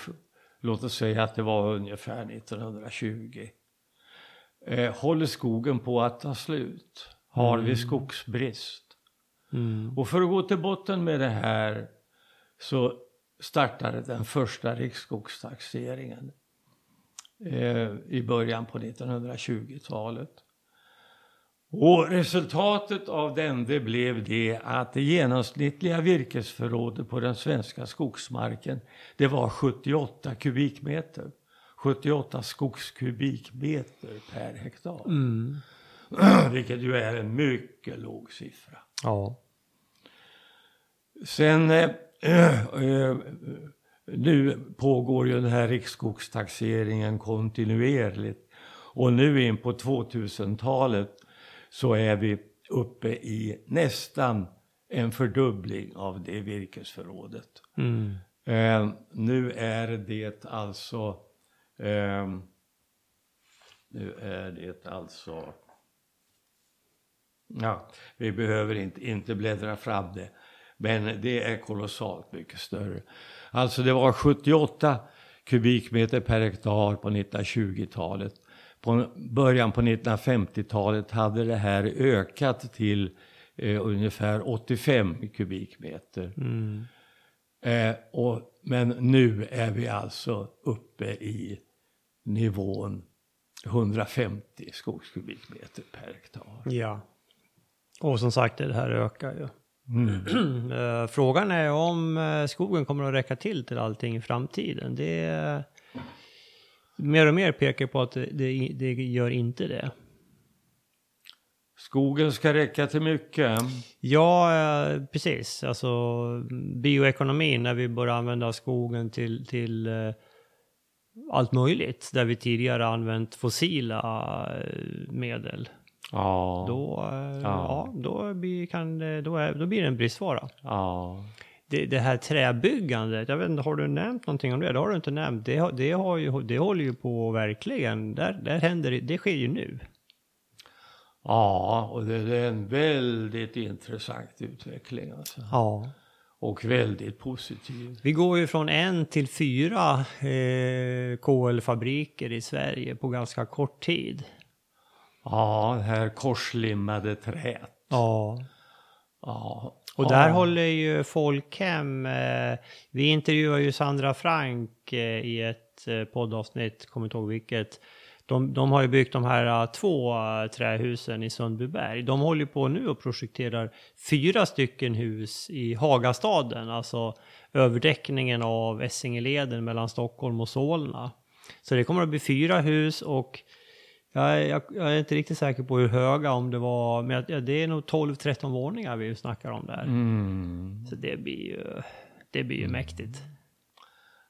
låt oss säga att det var ungefär 1920. Eh, håller skogen på att ta slut? Har vi skogsbrist? Mm. Och för att gå till botten med det här så startade den första riksskogstaxeringen eh, i början på 1920-talet. Och resultatet av den det blev det att det genomsnittliga virkesförrådet på den svenska skogsmarken det var 78 kubikmeter. 78 skogskubikmeter per hektar. Mm. Vilket ju är en mycket låg siffra. Ja. Sen eh, eh, nu pågår ju den här riksskogstaxeringen kontinuerligt. Och nu in på 2000-talet så är vi uppe i nästan en fördubbling av det virkesförrådet. Mm. Eh, nu är det alltså eh, nu är det alltså Ja, vi behöver inte, inte bläddra fram det. Men det är kolossalt mycket större. Alltså det var 78 kubikmeter per hektar på 1920-talet. På början på 1950-talet hade det här ökat till eh, ungefär 85 kubikmeter. Mm. Eh, och, men nu är vi alltså uppe i nivån 150 skogskubikmeter per hektar. Ja. Och som sagt, det här ökar ju. Mm. Frågan är om eh, skogen kommer att räcka till till allting i framtiden. Det är, mer och mer pekar på att det, det, gör inte det. Skogen ska räcka till mycket. Ja, eh, precis. Alltså bioekonomin när vi börjar använda skogen till, till eh, allt möjligt. Där vi tidigare använt fossila eh, medel. Ja. Då, eh, ja. då, blir, kan det, då, är, då blir det en bristvara. ja. Det, det här träbyggandet, jag vet inte, har du nämnt någonting om det? Det har du inte nämnt. Det, det, har ju, det håller ju på verkligen, där, där händer det, det sker ju nu. Ja, och det är en väldigt intressant utveckling alltså. Ja. Och väldigt positiv. Vi går ju från en till fyra eh, KL-fabriker i Sverige på ganska kort tid. Ja, det här korslimmade träet. Ja. Ja. Och ja. där håller ju Folkhem, eh, vi intervjuar ju Sandra Frank eh, i ett eh, poddavsnitt, kommer inte ihåg vilket. De, de har ju byggt de här två trähusen i Sundbyberg. De håller på nu och projekterar fyra stycken hus i Hagastaden, alltså överdäckningen av Essingeleden mellan Stockholm och Solna. Så det kommer att bli fyra hus och jag, jag, jag är inte riktigt säker på hur höga, om det var, men det är nog 12-13 våningar vi snackar om där. Mm. Så det blir ju, det blir ju mäktigt.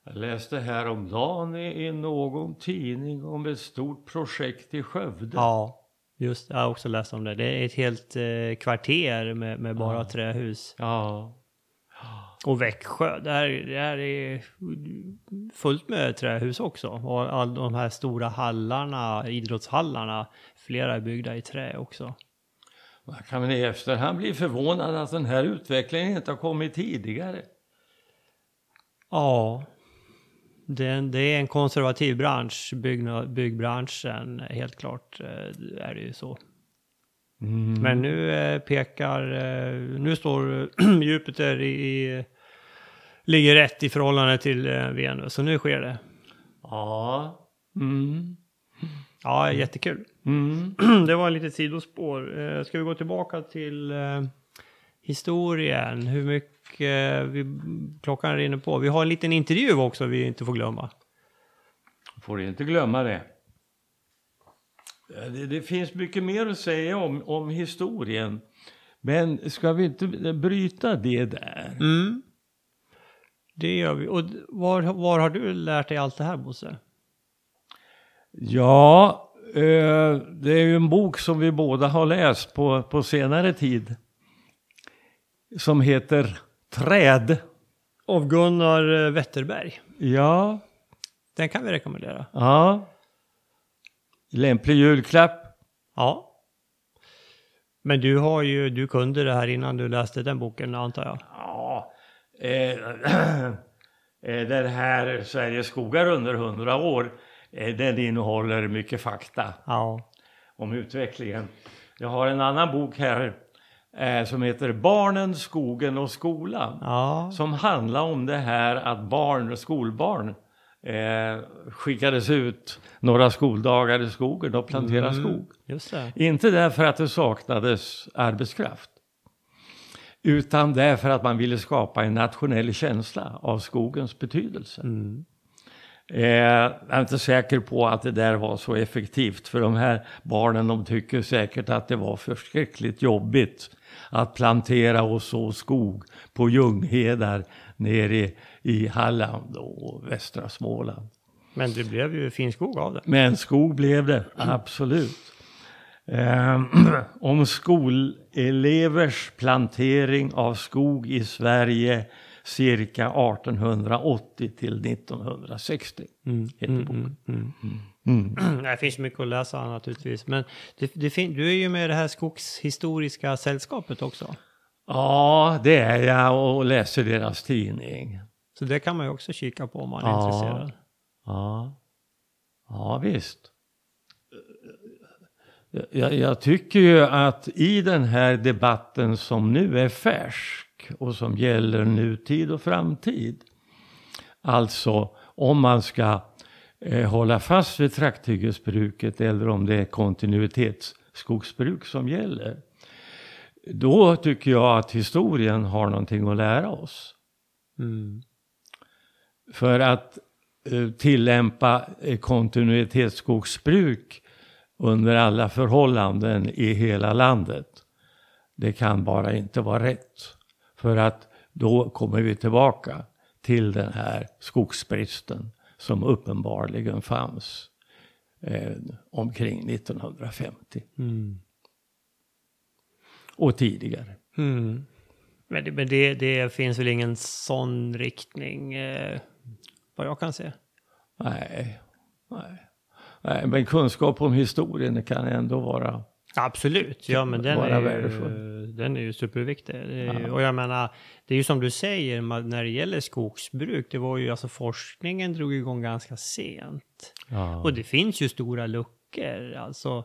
Jag läste häromdagen i, i någon tidning om ett stort projekt i Skövde. Ja, just jag har också läst om det. Det är ett helt eh, kvarter med, med bara Ja. trähus. Ja. Och Växjö, där, där är fullt med trähus också. Och alla de här stora hallarna, idrottshallarna, flera är byggda i trä också. Man kan väl i efterhand bli förvånad att den här utvecklingen inte har kommit tidigare. Ja, det är en, det är en konservativ bransch, byggna, byggbranschen, helt klart eh, är det ju så. Mm. Men nu eh, pekar, eh, nu står Jupiter i, ligger rätt i förhållande till eh, Venus, så nu sker det. Ja. Mm. Ja, jättekul. Mm. det var en litet sidospår. Ska vi gå tillbaka till historien? Hur mycket vi, klockan rinner på. Vi har en liten intervju också vi inte får glömma. Får inte glömma det. Det, det finns mycket mer att säga om, om historien. Men ska vi inte bryta det där? Mm. Det gör vi. Och var, var har du lärt dig allt det här Bosse? Ja, eh, det är ju en bok som vi båda har läst på, på senare tid. Som heter Träd. Av Gunnar eh, Wetterberg. Ja, Den kan vi rekommendera. ja. Lämplig julklapp. Ja. Men du har ju, du kunde det här innan du läste den boken antar jag. Ja, eh, eh, den här Sveriges skogar under hundra år, eh, den innehåller mycket fakta Ja. om utvecklingen. Jag har en annan bok här eh, som heter Barnen, skogen och skolan. Ja. Som handlar om det här att barn, skolbarn eh, skickades ut några skoldagar i skogen och plantera Mm. skog. Inte därför att det saknades arbetskraft. Utan därför att man ville skapa en nationell känsla av skogens betydelse. Mm. Eh, jag är inte säker på att det där var så effektivt. För de här barnen de tycker säkert att det var förskräckligt jobbigt att plantera och så skog på Ljunghedar nere i Halland och västra Småland. Men det blev ju fin skog av det. Men skog blev det, absolut. Eh, om skolelevers plantering av skog i Sverige cirka 1880 till 1960. Mm. Heter Mm, boken. mm, Mm. mm. Det finns mycket att läsa naturligtvis. Men det, det du är ju med i det här skogshistoriska sällskapet också. Ja, det är jag och läser deras tidning. Så det kan man ju också kika på om man är Ja. intresserad. Ja, ja visst. Jag, jag tycker ju att i den här debatten som nu är färsk och som gäller nutid och framtid. Alltså om man ska eh, hålla fast vid trakthyggesbruket eller om det är kontinuitetsskogsbruk som gäller. Då tycker jag att historien har någonting att lära oss. Mm. För att eh, tillämpa eh, kontinuitetsskogsbruk under alla förhållanden i hela landet. Det kan bara inte vara rätt. För att då kommer vi tillbaka till den här skogsbristen som uppenbarligen fanns eh, omkring 1950 Mm. och tidigare. Mm. Men, det, men det, det finns väl ingen sån riktning eh, vad jag kan se. Nej, nej. nej, men kunskap om historien kan ändå vara Absolut, ja men den är, ju, den är ju superviktig. Är. Och jag menar, det är ju som du säger när det gäller skogsbruk, det var ju alltså forskningen drog igång ganska sent. Ja. Och det finns ju stora luckor, alltså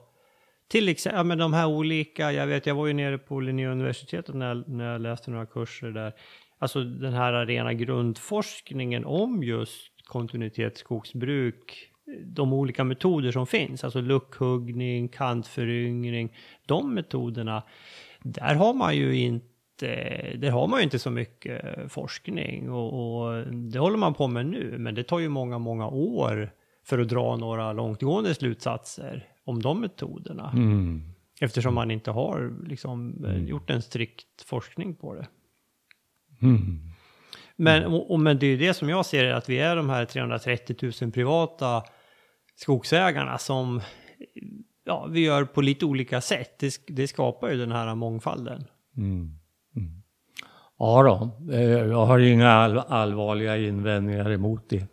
till exempel, ja, men de här olika, jag vet, jag var ju nere på Linnéuniversitetet när jag, när jag läste några kurser där. Alltså den här rena grundforskningen om just kontinuitetsskogsbruk de olika metoder som finns, alltså luckhuggning, kantföryngring, de metoderna, där har man ju inte där har man ju inte så mycket forskning och, och, det håller man på med nu, men det tar ju många, många år för att dra några långtgående slutsatser om de metoderna. Mm. Eftersom man inte har liksom, mm. gjort en strikt forskning på det. Mm. Men, och, och, men det är ju det som jag ser att vi är de här 330 000 privata skogsägarna som ja, vi gör på lite olika sätt. Det, det skapar ju den här mångfalden. Mm. Mm. Ja då, eh, jag har inga all allvarliga invändningar emot det.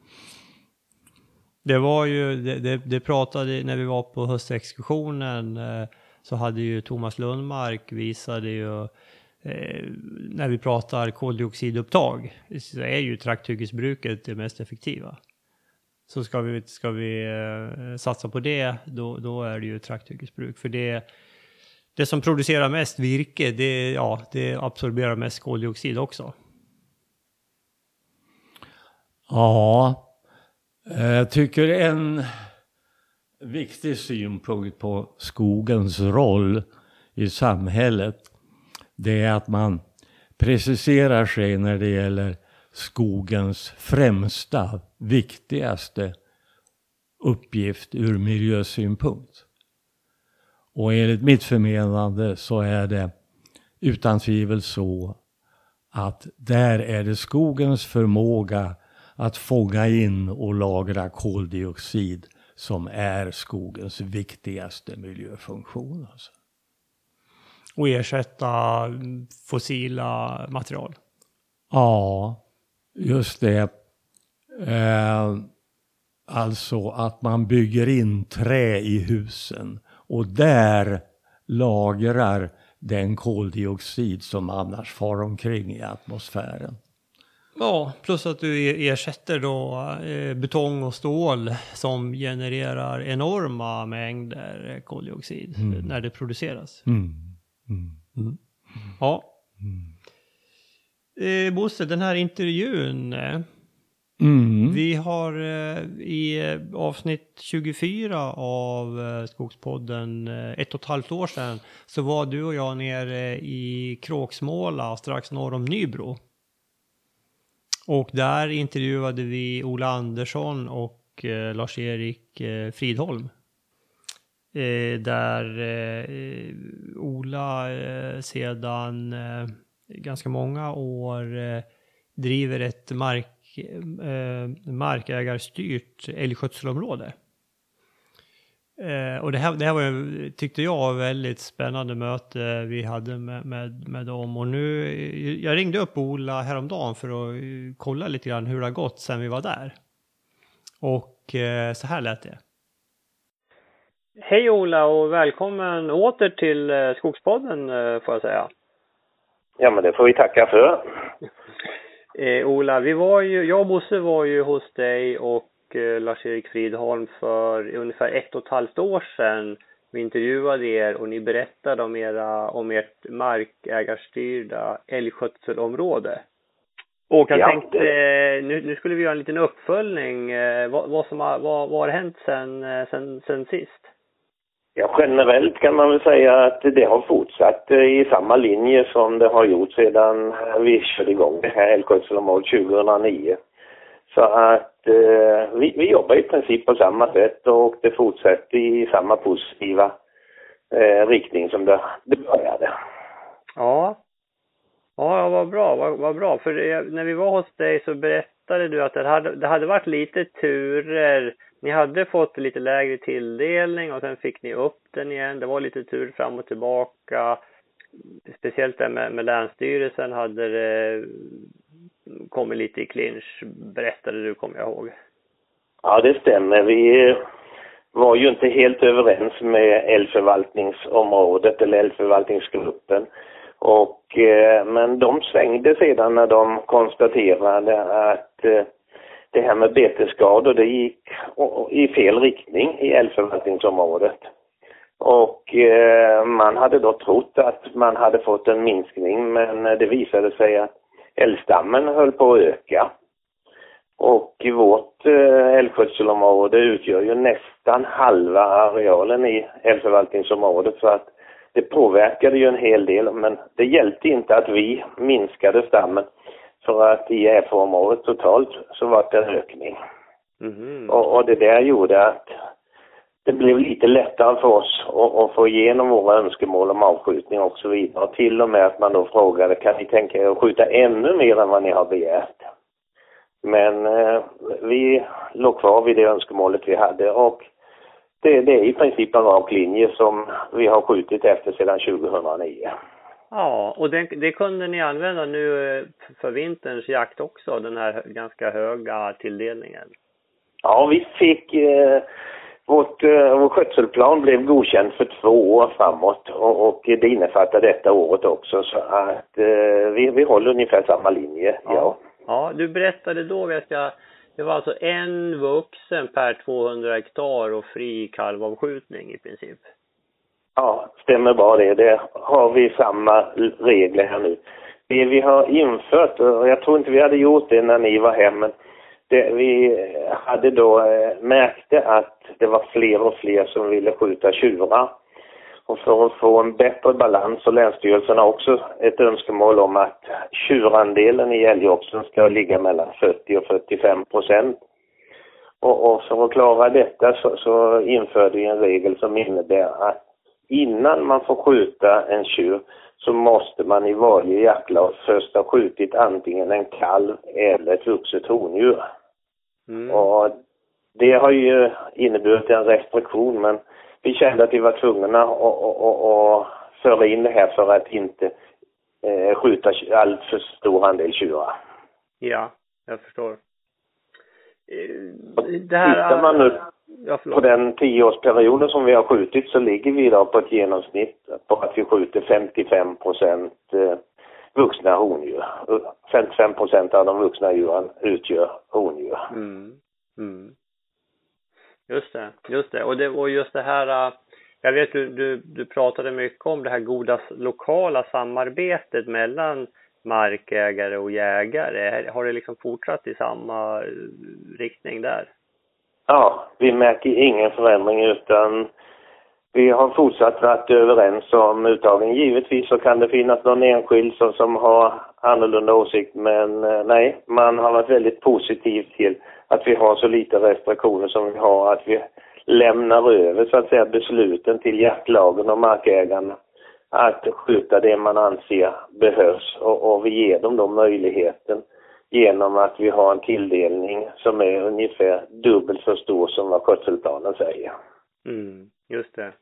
Det var ju, det, det, det pratade när vi var på höstexkursionen eh, så hade ju Thomas Lundmark visade ju eh, när vi pratar koldioxidupptag så är ju trakthyggesbruket det mest effektiva. Så ska vi, ska vi eh, satsa på det, då, då är det ju trakthyggesbruk. För det, det som producerar mest virke, det, ja, det absorberar mest koldioxid också. Ja, jag tycker en viktig synpunkt på skogens roll i samhället, det är att man preciserar sig när det gäller skogens främsta, viktigaste uppgift ur miljösynpunkt. Och enligt mitt förmenande så är det utan tvivel så att där är det skogens förmåga att fånga in och lagra koldioxid som är skogens viktigaste miljöfunktion. Alltså. Och ersätta fossila material? Ja, just det. Eh, alltså att man bygger in trä i husen och där lagrar den koldioxid som annars far omkring i atmosfären. Ja, plus att du ersätter då eh, betong och stål som genererar enorma mängder koldioxid mm. när det produceras. Mm. Mm. Ja. Eh, Bosse, den här intervjun. Eh, mm. Vi har eh, i eh, avsnitt 24 av Skogspodden, ett och ett halvt år sedan, så var du och jag nere i Kråksmåla strax norr om Nybro. Och där intervjuade vi Ola Andersson och Lars-Erik Fridholm. Eh, där eh, Ola eh, sedan eh, ganska många år eh, driver ett mark, eh, markägarstyrt älgskötselområde. Eh, och det här, det här var, tyckte jag var väldigt spännande möte vi hade med, med, med dem. Och nu, eh, jag ringde upp Ola häromdagen för att kolla lite grann hur det har gått sedan vi var där. Och eh, så här lät det. Hej Ola och välkommen åter till eh, Skogspodden eh, får jag säga. Ja men det får vi tacka för. Eh, Ola, vi var ju, jag och Bosse var ju hos dig och Eh, Lars-Erik Fridholm för ungefär ett och ett halvt år sedan. Vi intervjuade er och ni berättade om, era, om ert markägarstyrda älgskötselområde. Och jag ja. tänkte, eh, nu, nu skulle vi göra en liten uppföljning. Eh, vad, vad, som har, vad, vad har hänt sen, sen, sen sist? Ja, generellt kan man väl säga att det har fortsatt eh, i samma linje som det har gjort sedan vi körde igång det här älgskötselområdet 2009. Så att eh, vi, vi jobbar i princip på samma sätt och det fortsätter i samma positiva eh, riktning som det, det började. Ja. Ja, vad bra, vad, vad bra. För det, när vi var hos dig så berättade du att det hade, det hade varit lite turer. Ni hade fått lite lägre tilldelning och sen fick ni upp den igen. Det var lite tur fram och tillbaka. Speciellt där med, med Länsstyrelsen hade det kommit lite i clinch, berättade du, kommer jag ihåg. Ja, det stämmer. Vi var ju inte helt överens med älgförvaltningsområdet eller älgförvaltningsgruppen. Och, eh, men de svängde sedan när de konstaterade att eh, det här med betesskador, det gick i fel riktning i älgförvaltningsområdet. Och eh, man hade då trott att man hade fått en minskning men eh, det visade sig att älgstammen höll på att öka. Och i vårt eh, älgskötselområde utgör ju nästan halva arealen i älgförvaltningsområdet så att det påverkade ju en hel del men det hjälpte inte att vi minskade stammen för att i EFA-området totalt så var det en ökning. Mm. Och, och, det där gjorde att det blev lite lättare för oss att, att, få igenom våra önskemål om avskjutning och så vidare. Och till och med att man då frågade, kan ni tänka er att skjuta ännu mer än vad ni har begärt? Men eh, vi låg kvar vid det önskemålet vi hade och det, det, är i princip en rak linje som vi har skjutit efter sedan 2009. Ja, och det, det kunde ni använda nu eh, för vinterns jakt också, den här ganska höga tilldelningen? Ja, vi fick eh, vårt, eh, vår skötselplan blev godkänd för två år framåt och, och det innefattar detta året också så att eh, vi, vi håller ungefär samma linje, ja. ja. Ja, du berättade då, vet jag, det var alltså en vuxen per 200 hektar och fri kalvavskjutning i princip. Ja, stämmer bra det. Det har vi samma regler här nu. Det vi har infört, och jag tror inte vi hade gjort det när ni var hemma, det, vi hade då eh, märkte att det var fler och fler som ville skjuta tjurar. Och för att få en bättre balans och Länsstyrelsen har också ett önskemål om att tjurandelen i älgoxen ska ligga mellan 40 och 45 procent. Och, och för att klara detta så, så införde vi en regel som innebär att innan man får skjuta en tjur så måste man i varje jaktlag först ha skjutit antingen en kalv eller ett vuxet hondjur. Mm. Och det har ju inneburit en restriktion men vi kände att vi var tvungna att, föra in det här för att inte eh, skjuta allt för stor andel tjurar. Ja, jag förstår. Eh, det här... Tittar man nu ja, på den tioårsperioden som vi har skjutit så ligger vi idag på ett genomsnitt på att vi skjuter 55 procent eh, vuxna hondjur. 55 procent av de vuxna djuren utgör hondjur. Mm. Mm. Just det, just det. Och, det, och just det här, äh, jag vet du, du, du pratade mycket om det här goda lokala samarbetet mellan markägare och jägare. Har det liksom fortsatt i samma riktning där? Ja, vi märker ingen förändring utan vi har fortsatt varit överens om uttagen. Givetvis så kan det finnas någon enskild som, som har annorlunda åsikt men eh, nej, man har varit väldigt positiv till att vi har så lite restriktioner som vi har, att vi lämnar över så att säga besluten till jaktlagen och markägarna att skjuta det man anser behövs och, och vi ger dem då möjligheten genom att vi har en tilldelning som är ungefär dubbelt så stor som vad skötselplanen säger. Mm, just det.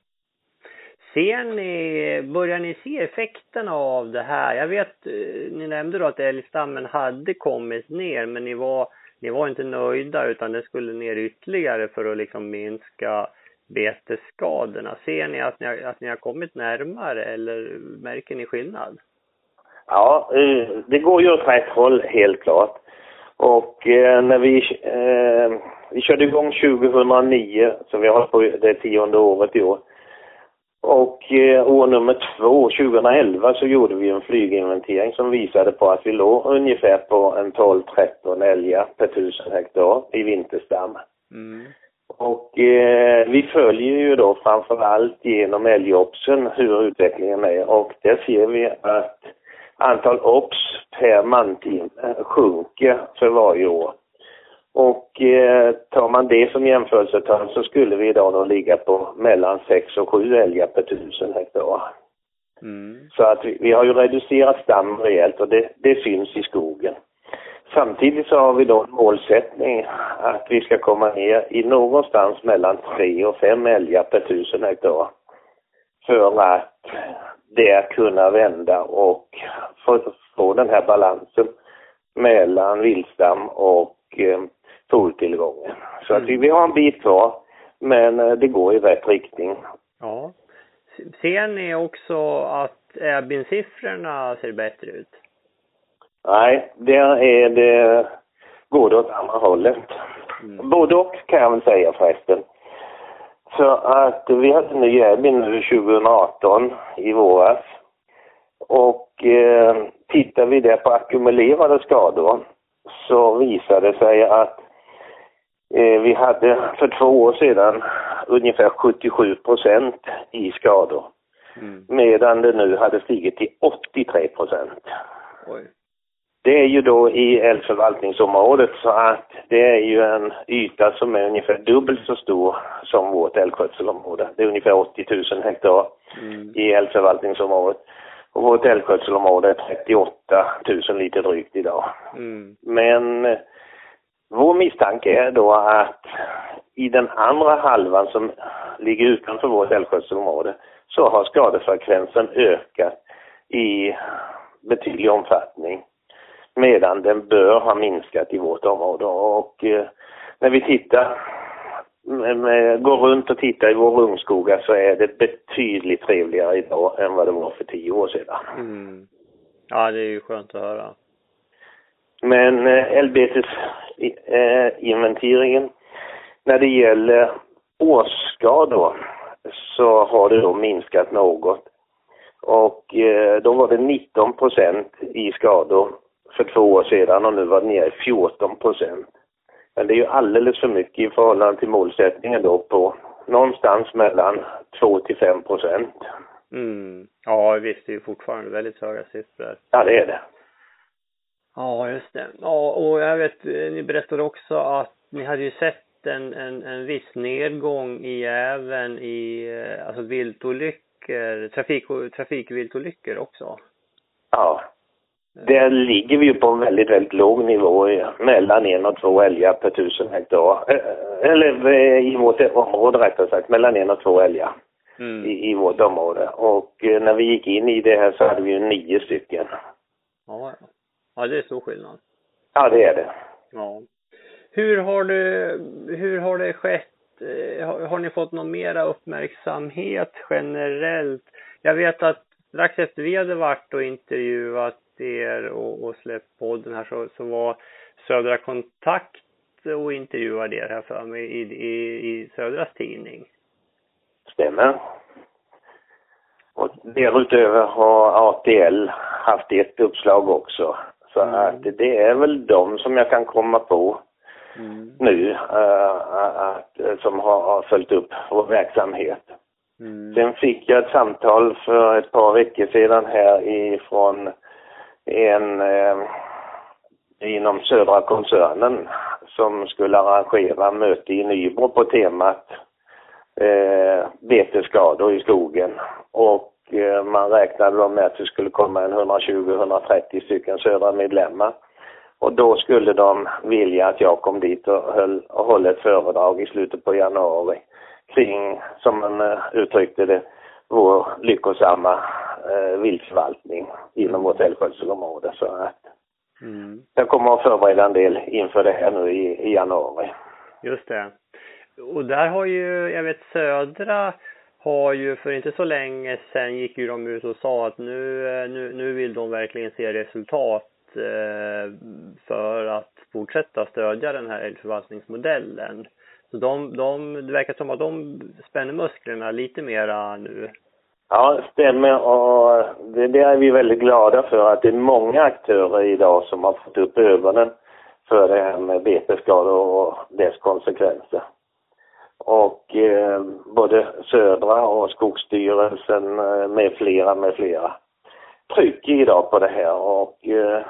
Ser ni, börjar ni se effekterna av det här? Jag vet, eh, ni nämnde då att älgstammen hade kommit ner men ni var ni var inte nöjda utan det skulle ner ytterligare för att liksom minska betesskadorna. Ser ni att ni, har, att ni har kommit närmare eller märker ni skillnad? Ja, eh, det går ju åt rätt håll helt klart. Och eh, när vi, eh, vi körde igång 2009, så vi har på det tionde året i år. Och eh, år nummer två, 2011, så gjorde vi en flyginventering som visade på att vi låg ungefär på en 12-13 älgar per tusen hektar i vinterstam. Mm. Och eh, vi följer ju då framför allt genom älgopsen hur utvecklingen är och där ser vi att antal ops per mantimme sjunker för varje år. Och eh, tar man det som jämförelsetal så skulle vi idag då ligga på mellan 6 och 7 älgar per tusen hektar. Mm. Så att vi, vi, har ju reducerat stammen rejält och det, det syns i skogen. Samtidigt så har vi då en målsättning att vi ska komma ner i någonstans mellan 3 och 5 älgar per tusen hektar. För att det kunna vända och få, den här balansen mellan vildstam och eh. Så mm. att vi, vi har en bit kvar, men eh, det går i rätt riktning. Ja. Ser ni också att äbbinsiffrorna ser bättre ut? Nej, där är det, går det åt andra hållet. Mm. Både och kan jag väl säga förresten. För att vi hade en ny Ebbin nu 2018 i våras. Och eh, tittar vi där på ackumulerade skador så visade det sig att eh, vi hade för två år sedan ungefär 77 procent i skador. Mm. Medan det nu hade stigit till 83 procent. Det är ju då i älgförvaltningsområdet så att det är ju en yta som är ungefär dubbelt så stor som vårt älgskötselområde. Det är ungefär 80 000 hektar mm. i älgförvaltningsområdet. Och vårt älgskötselområde är 38 000 lite drygt idag. Mm. Men eh, vår misstanke är då att i den andra halvan som ligger utanför vårt älgskötselområde så har skadefrekvensen ökat i betydlig omfattning medan den bör ha minskat i vårt område. Och eh, när vi tittar, går runt och tittar i våra ungskogar så är det betydligt trevligare idag än vad det var för tio år sedan. Mm. Ja, det är ju skönt att höra. Men eh, eh, när det gäller årsskador så har det då minskat något. Och eh, då var det 19 procent i skador för två år sedan och nu var det nere i 14 procent. Men det är ju alldeles för mycket i förhållande till målsättningen då på någonstans mellan 2 till 5 procent. Mm. Ja, visst, det är ju fortfarande väldigt höga siffror. Ja, det är det. Ja, just det. Ja, och jag vet, ni berättade också att ni hade ju sett en, en, en viss nedgång i även i eh, alltså viltolyckor, trafik, trafikviltolyckor också. Ja. Där ligger vi ju på en väldigt, väldigt låg nivå, mellan en och två älgar per tusen hektar. Eh, eller eh, i vårt område rättare sagt, mellan en och två älgar mm. i, i vårt område. Och eh, när vi gick in i det här så hade vi ju nio stycken. Ja, ja det är stor skillnad. Ja, det är det. Ja. Hur har det, hur har det skett? Har, har ni fått någon mera uppmärksamhet generellt? Jag vet att strax efter vi hade varit och intervjuat er och, och släppt podden här så, så var Södra Kontakt och intervjuade er här för mig i, i, i Södras tidning. Stämmer. Och därutöver har ATL haft ett uppslag också. Så mm. att det är väl de som jag kan komma på mm. nu uh, att, som har, har följt upp vår verksamhet. Mm. Sen fick jag ett samtal för ett par veckor sedan här ifrån en eh, inom södra koncernen som skulle arrangera möte i Nybro på temat eh, betesskador i skogen. Och eh, man räknade då med att det skulle komma en 120-130 stycken södra medlemmar. Och då skulle de vilja att jag kom dit och, höll, och höll ett föredrag i slutet på januari kring, som man eh, uttryckte det, vår lyckosamma eh, viltförvaltning inom vårt älgskötselområde. Så att mm. jag kommer att förbereda en del inför det här nu i, i januari. Just det. Och där har ju, jag vet Södra har ju för inte så länge sedan gick ju de ut och sa att nu, nu, nu vill de verkligen se resultat eh, för att fortsätta stödja den här älgförvaltningsmodellen. Så de, de, det verkar som att de spänner musklerna lite mera nu. Ja, det stämmer och det, det är vi väldigt glada för att det är många aktörer idag som har fått upp ögonen för det här med betesskador och dess konsekvenser. Och eh, både Södra och Skogsstyrelsen eh, med flera, med flera trycker idag på det här och eh,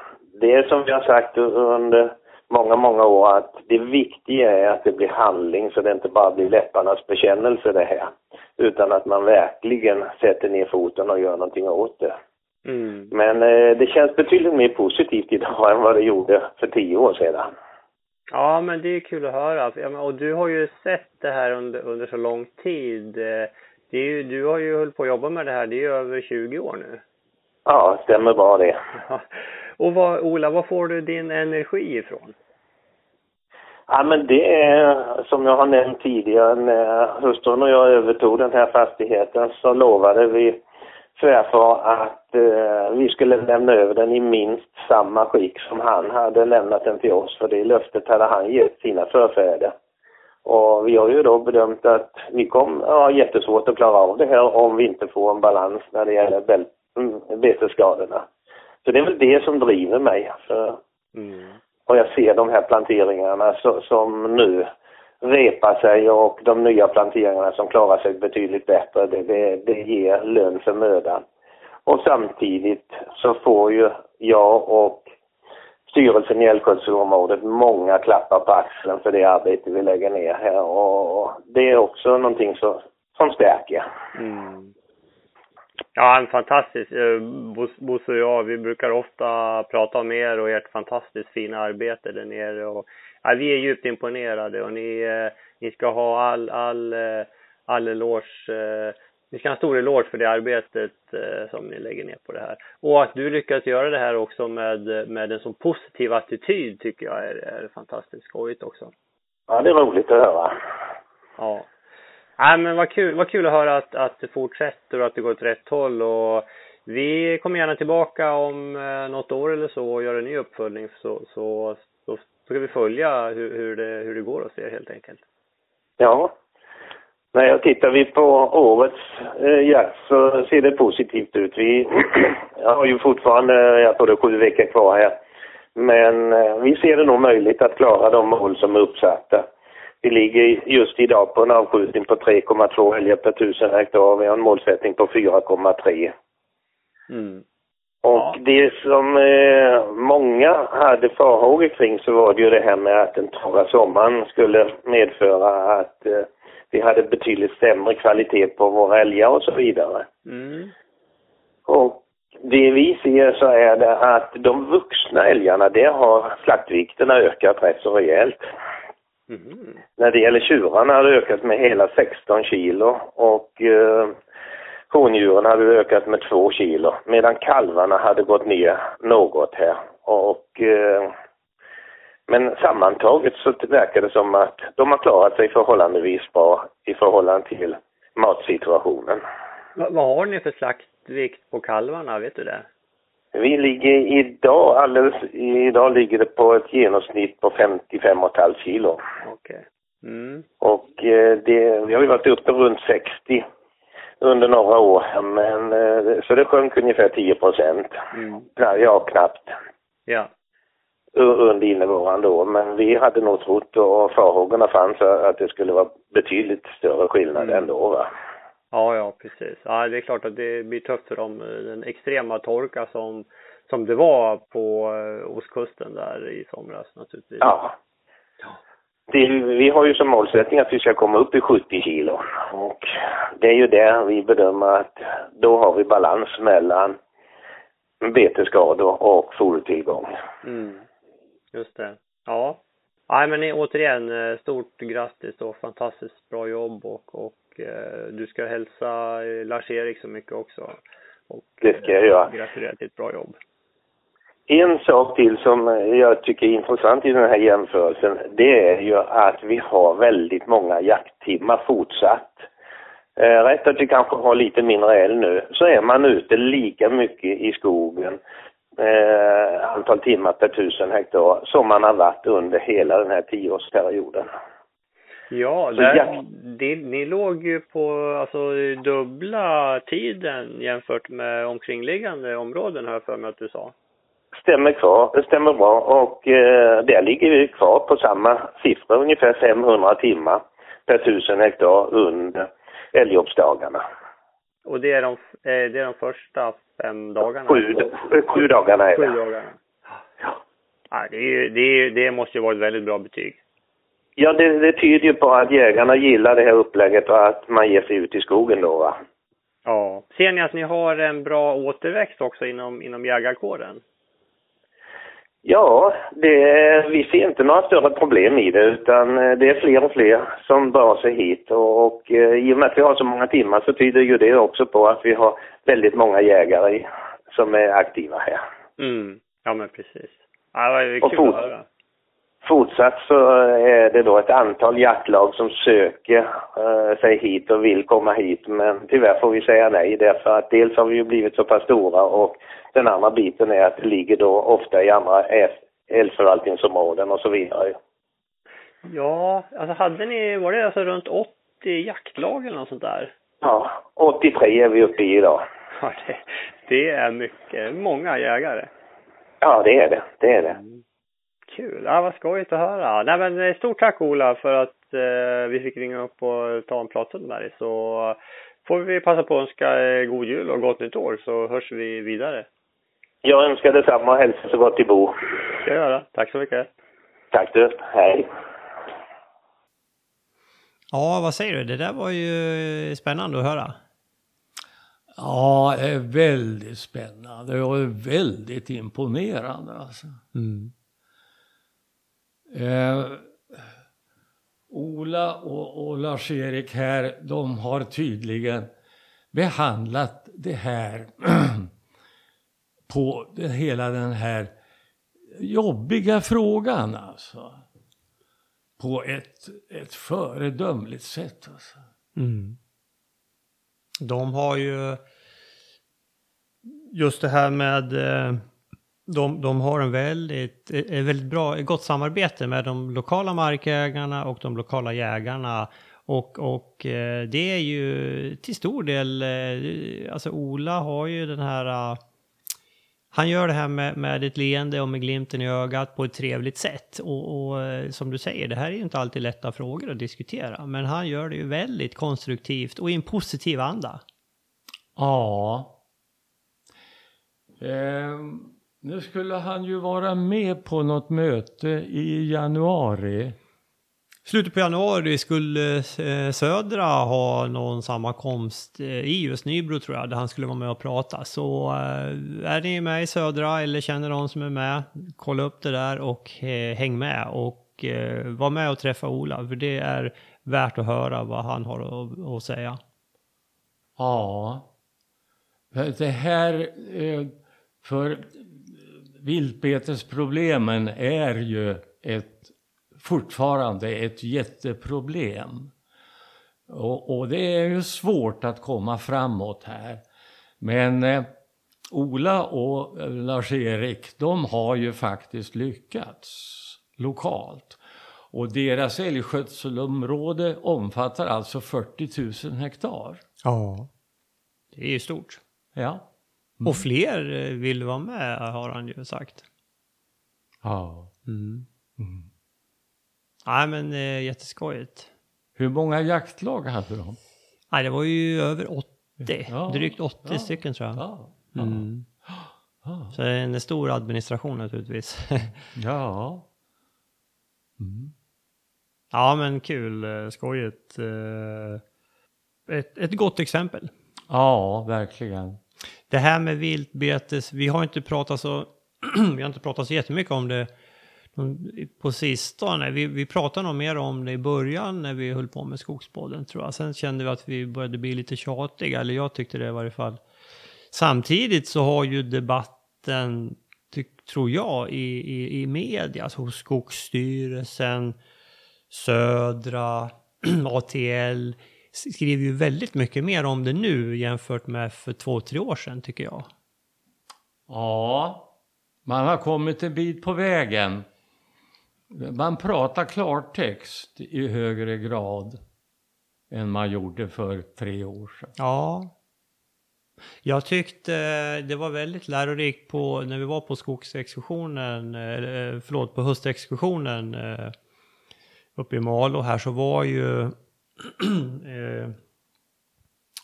det är som vi har sagt under många, många år att det viktiga är att det blir handling så det inte bara blir läpparnas bekännelse det här. Utan att man verkligen sätter ner foten och gör någonting åt det. Mm. Men eh, det känns betydligt mer positivt idag än vad det gjorde för tio år sedan. Ja, men det är kul att höra. Och du har ju sett det här under, under så lång tid. Eh, det är ju, du har ju hållit på att jobba med det här, det är ju över 20 år nu. Ja, stämmer bra det. Och vad, Ola, var får du din energi ifrån? Ja, men det är som jag har nämnt tidigare, när hustrun och jag övertog den här fastigheten så lovade vi svärfar att eh, vi skulle lämna över den i minst samma skick som han hade lämnat den till oss, för det löftet hade han gett sina förfäder. Och vi har ju då bedömt att vi kommer ha jättesvårt att klara av det här om vi inte får en balans när det gäller mm, betesskadorna. Så det är väl det som driver mig. För mm. Och jag ser de här planteringarna så, som nu repar sig och de nya planteringarna som klarar sig betydligt bättre. Det, det, det ger lön för mödan. Och samtidigt så får ju jag och styrelsen i älgskötselområdet många klappar på axeln för det arbete vi lägger ner här och det är också någonting som, som stärker. Mm. Ja, en fantastisk. Eh, Bosse och jag, vi brukar ofta prata om er och ert fantastiskt fina arbete där nere och ja, vi är djupt imponerade och ni, eh, ni ska ha all, all, eh, all eloge ni ska ha en stor eloge för det arbetet eh, som ni lägger ner på det här. Och att du lyckas göra det här också med, med en så positiv attityd tycker jag är, är fantastiskt skojigt också. Ja, det är roligt att höra. Ja. Nej, men vad kul, vad kul att höra att, att det fortsätter och att det går åt rätt håll och vi kommer gärna tillbaka om eh, något år eller så och gör en ny uppföljning så, så, så, ska vi följa hur, hur, det, hur det går hos er helt enkelt. Ja, Nej, och tittar vi på årets eh, jazz så ser det positivt ut. Vi har ju fortfarande, jag tror det är sju veckor kvar här. Men eh, vi ser det nog möjligt att klara de mål som är uppsatta. Vi ligger just idag på en avskjutning på 3,2 älgar per tusen hektar. Vi har en målsättning på 4,3. Mm. Och ja. det som eh, många hade farhågor kring så var det ju det här med att den torra sommaren skulle medföra att eh, vi hade betydligt sämre kvalitet på våra älgar och så vidare. Mm. Och det vi ser så är det att de vuxna älgarna, det har slaktvikterna ökat rätt så rejält. Mm. När det gäller tjurarna har det ökat med hela 16 kilo och eh, hondjuren hade ökat med 2 kilo medan kalvarna hade gått ner något här. Och eh, men sammantaget så verkar det som att de har klarat sig förhållandevis bra i förhållande till matsituationen. vad har ni för slaktvikt på kalvarna, vet du det? Vi ligger idag, alldeles idag ligger det på ett genomsnitt på 55,5 kilo. Okej. Okay. Mm. Och eh, det, vi har ju varit uppe runt 60 under några år, men eh, så det sjönk ungefär 10 procent. Mm. Ja, knappt. Ja under innevarande år. Men vi hade nog trott och farhågorna fanns att det skulle vara betydligt större skillnad mm. ändå va. Ja, ja precis. Ja, det är klart att det blir tufft för dem. Den extrema torka som, som det var på eh, ostkusten där i somras naturligtvis. Ja. ja. Det, vi har ju som målsättning att vi ska komma upp i 70 kilo. Och det är ju där vi bedömer att då har vi balans mellan betesskador och fodertillgång. Mm. Just det. Ja. Nej men återigen, eh, stort grattis och fantastiskt bra jobb och, och du ska hälsa eh, Lars-Erik så mycket också. Och, det ska jag göra. Gratulera till ett bra jobb. En sak till som jag tycker är intressant i den här jämförelsen, det är ju att vi har väldigt många jakttimmar fortsatt. rätt att vi kanske har lite mindre älg nu, så är man ute lika mycket i skogen eh, antal timmar per tusen hektar som man har varit under hela den här tioårsperioden. Ja, där, jag... det, ni låg ju på alltså dubbla tiden jämfört med omkringliggande områden har jag för mig att du sa. Stämmer kvar, det stämmer bra och eh, där ligger vi kvar på samma siffra, ungefär 500 timmar per tusen hektar under älgjobbsdagarna. Och det är de, eh, det är de första fem dagarna? Sju, sju dagarna är det. Sju dagarna. Ja. ja det, är, det, är, det måste ju vara ett väldigt bra betyg. Ja, det, det tyder ju på att jägarna gillar det här upplägget och att man ger sig ut i skogen då va. Ja. Ser ni att ni har en bra återväxt också inom, inom jägarkåren? Ja, det, vi ser inte några större problem i det utan eh, det är fler och fler som drar sig hit och, och eh, i och med att vi har så många timmar så tyder ju det också på att vi har väldigt många jägare som är aktiva här. Mm. Ja men precis. Ja, det är kul och fort, att höra. Fortsatt så är det då ett antal jaktlag som söker uh, sig hit och vill komma hit men tyvärr får vi säga nej därför att dels har vi ju blivit så pass stora och den andra biten är att det ligger då ofta i andra älgförvaltningsområden och så vidare. Ja, alltså hade ni, var det alltså runt 80 jaktlag eller något sånt där? Ja, 83 är vi uppe i idag. Ja, det, det är mycket, många jägare. Ja, det är det, det är det. Mm. Kul! Ja, vad skojigt att höra. Nej, men eh, stort tack Ola för att eh, vi fick ringa upp och ta en pratstund med dig. Så får vi passa på att önska eh, god jul och gott nytt år så hörs vi vidare. Jag önskar detsamma och hälsa så gott till Bo. Ska jag göra. Tack så mycket. Tack du. Hej. Ja, vad säger du? Det där var ju spännande att höra. Ja, det är väldigt spännande och väldigt imponerande. Alltså. Mm. Eh, Ola och, och Lars-Erik här, de har tydligen behandlat det här på det, hela den här jobbiga frågan alltså. På ett, ett föredömligt sätt. Alltså. Mm. De har ju just det här med eh, de, de har en väldigt, ett väldigt bra, ett gott samarbete med de lokala markägarna och de lokala jägarna. Och, och eh, det är ju till stor del, eh, alltså Ola har ju den här han gör det här med, med ett leende och med glimten i ögat på ett trevligt sätt. Och, och, som du säger, det här är ju inte alltid lätta frågor att diskutera. Men han gör det ju väldigt konstruktivt och i en positiv anda. Ja. Eh, nu skulle han ju vara med på något möte i januari slutet på januari skulle eh, Södra ha någon sammankomst eh, i just Nybro tror jag, där han skulle vara med och prata. Så eh, är ni med i Södra eller känner någon som är med, kolla upp det där och häng med. Och var med och träffa Ola, för det är värt att höra vad han har att, säga. Ja. Det här, för viltbetesproblemen är ju ett fortfarande ett jätteproblem. Och, och, det är ju svårt att komma framåt här. Men eh, Ola och Lars-Erik, de har ju faktiskt lyckats lokalt. Och deras älgskötselområde omfattar alltså 40 000 hektar. Ja. Det är ju stort. Ja. Mm. Och fler eh, vill vara med har han ju sagt. Ja. Mm. Mm. Nej men eh, jätteskojigt. Hur många jaktlag hade de? Nej det var ju över 80. Ja, Drygt 80 ja, stycken tror jag. Ja, mm. Så det är en stor administration naturligtvis. ja. Mm. Ja men kul, eh, skojigt. Eh, ett, ett gott exempel. Ja, verkligen. Det här med viltbetes, vi har inte pratat så, vi har inte pratat så jättemycket om det på sistone. Vi, vi pratade nog mer om det i början när vi höll på med Skogsbåden tror jag. Sen kände vi att vi började bli lite tjatiga, eller jag tyckte det i varje fall. Samtidigt så har ju debatten, tror jag, i, i, i media, alltså hos Skogsstyrelsen, Södra, ATL, skriver ju väldigt mycket mer om det nu jämfört med för två, tre år sedan tycker jag. Ja, man har kommit en bit på vägen. Man pratar klartext i högre grad än man gjorde för tre år sedan. Ja. Jag tyckte det var väldigt lärorikt på, när vi var på skogsexkursionen, förlåt, på höstexkursionen eh, uppe i Malå här så var ju eh,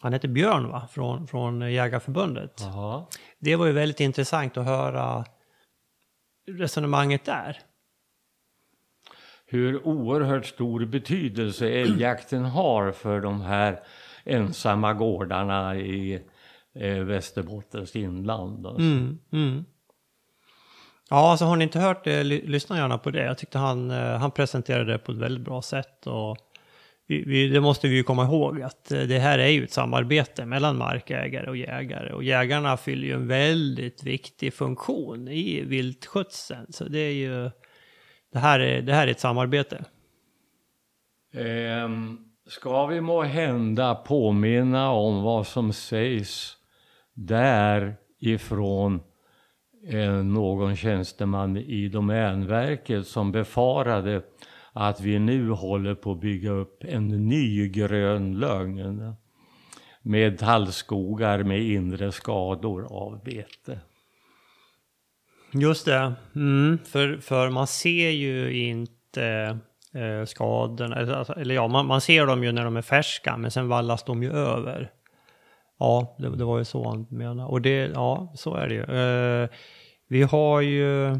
han heter Björn va? Från, från Jägarförbundet. Aha. Det var ju väldigt intressant att höra resonemanget där hur oerhört stor betydelse älgjakten har för de här ensamma gårdarna i eh, Västerbottens inland. Alltså. Mm, mm. Ja, alltså har ni inte hört det, lyssna gärna på det. Jag tyckte han, eh, han presenterade det på ett väldigt bra sätt. Och vi, vi, det måste vi ju komma ihåg att eh, det här är ju ett samarbete mellan markägare och jägare. Och jägarna fyller ju en väldigt viktig funktion i viltskötseln. Så det är ju det här är, det här är ett samarbete. Um, ska vi må hända påminna om vad som sägs där ifrån eh, någon tjänsteman i Domänverket som befarade att vi nu håller på att bygga upp en ny grön lögn med tallskogar med inre skador av bete. Just det. Mm, för, för man ser ju inte eh, skadorna. Eller, alltså, eller ja, man, man ser dem ju när de är färska, men sen vallas de ju över. Ja, det, det var ju så han menade. Och det, ja, så är det ju. Eh, vi har ju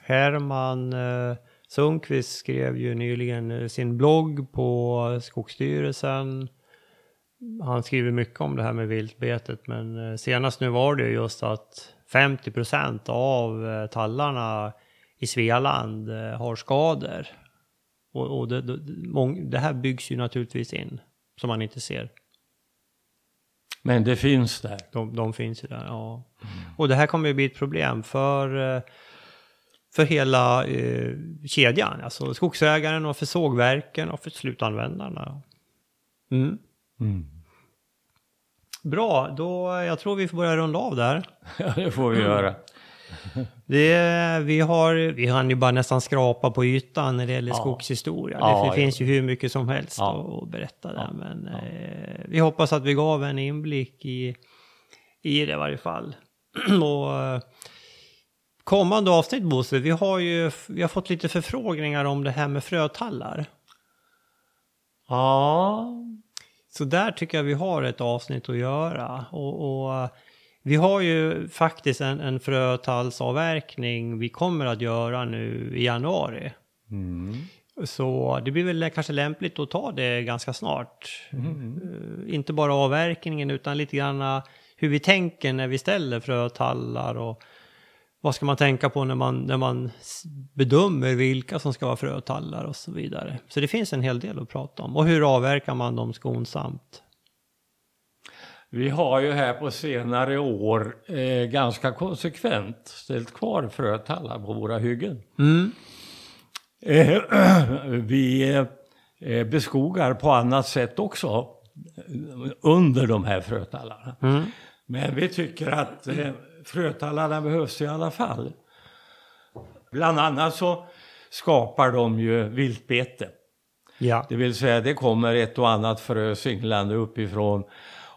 Herman eh, Sundqvist skrev ju nyligen eh, sin blogg på Skogsstyrelsen. Han skriver mycket om det här med viltbetet, men eh, senast nu var det just att 50 procent av eh, tallarna i Svealand har skador. Och, och det, det, det här byggs ju naturligtvis in, som man inte ser. Men det finns där. De, de finns ju där, ja. Och det här kommer ju bli ett problem för, för hela eh, kedjan. Alltså skogsägaren och för sågverken och för slutanvändarna. Mm. Mm. Bra, då jag tror vi får börja runda av där. Ja, det får vi göra. Det, vi, har, vi hann ju bara nästan skrapa på ytan när det gäller Ja. skogshistoria. Ja, det ja. finns ju hur mycket som helst Ja. att berätta där. Men eh, vi hoppas att vi gav en inblick i, i det i varje fall. Och, eh, kommande avsnitt Bosse, vi har ju vi har fått lite förfrågningar om det här med frötallar. Ja, Så där tycker jag vi har ett avsnitt att göra. Och, och vi har ju faktiskt en, en frötallsavverkning vi kommer att göra nu i januari. mm. Så det blir väl kanske lämpligt att ta det ganska snart. Eh, inte bara avverkningen utan lite grann eh, hur vi tänker när vi ställer frötallar och vad ska man tänka på när man, när man bedömer vilka som ska vara frötallar och så vidare. Så det finns en hel del att prata om. Och hur avverkar man dem skonsamt? Vi har ju här på senare år eh, ganska konsekvent ställt kvar frötallar på våra hyggen. Mm. Eh, vi eh, beskogar på annat sätt också eh, under de här frötallarna. Mm. Men vi tycker att eh, frötallarna behövs i alla fall. Bland annat så skapar de ju viltbete. Ja. Det vill säga det kommer ett och annat frö singlande uppifrån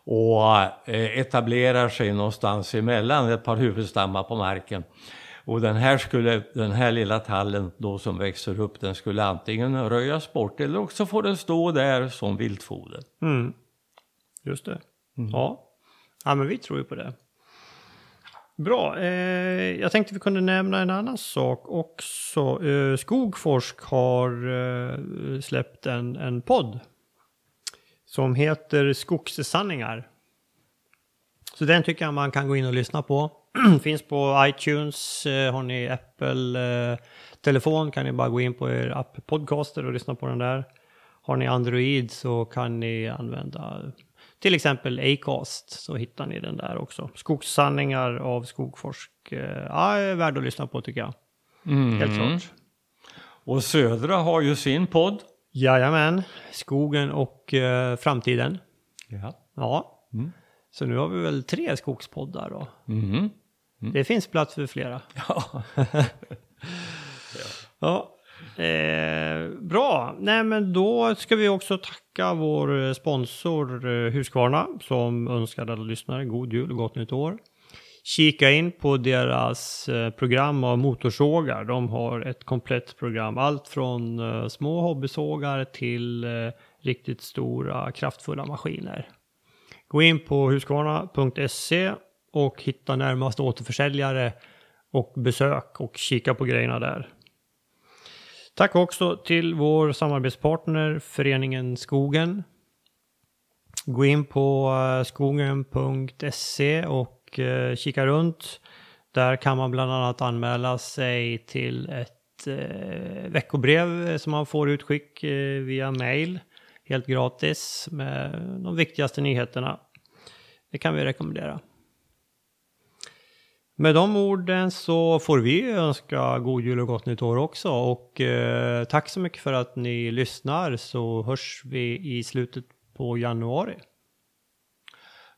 och eh, etablerar sig någonstans emellan ett par huvudstammar på marken. Och den här, skulle, den här lilla tallen då som växer upp den skulle antingen röjas bort eller också får den stå där som viltfoder. Mm. Just det. Ja. ja, men vi tror ju på det. Bra. Eh, jag tänkte vi kunde nämna en annan sak också. Eh, Skogforsk har eh, släppt en, en podd som heter Skogssanningar. Så den tycker jag man kan gå in och lyssna på. Finns på iTunes. Eh, har ni Apple-telefon eh, kan ni bara gå in på er app Podcaster och lyssna på den där. Har ni Android så kan ni använda till exempel Acast så hittar ni den där också. Skogssanningar av Skogforsk. Eh, Ja, är värd att lyssna på tycker jag. Helt klart. Och Södra har ju sin podd. Jajamän, skogen och eh, framtiden. Ja. Ja, så nu har vi väl tre skogspoddar då. Mm. Det finns plats för flera. Ja. Ja. Eh, bra, nej men då ska vi också tacka vår eh, sponsor eh, Husqvarna som önskar alla lyssnare god jul och gott nytt år. Kika in på deras eh, program av motorsågar. De har ett komplett program. Allt från små hobbysågar till riktigt stora kraftfulla maskiner. Gå in på husqvarna.se och hitta närmaste återförsäljare och besök och kika på grejerna där. Tack också till vår samarbetspartner Föreningen Skogen. Gå in på eh, skogen.se och eh, kika runt. Där kan man bland annat anmäla sig till ett eh, veckobrev som man får utskick via mail. Helt gratis med de viktigaste nyheterna. Det kan vi rekommendera. Med de orden så får vi önska god jul och gott nytt år också och eh, tack så mycket för att ni lyssnar så hörs vi i slutet på januari.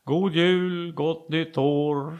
God jul, gott nytt år.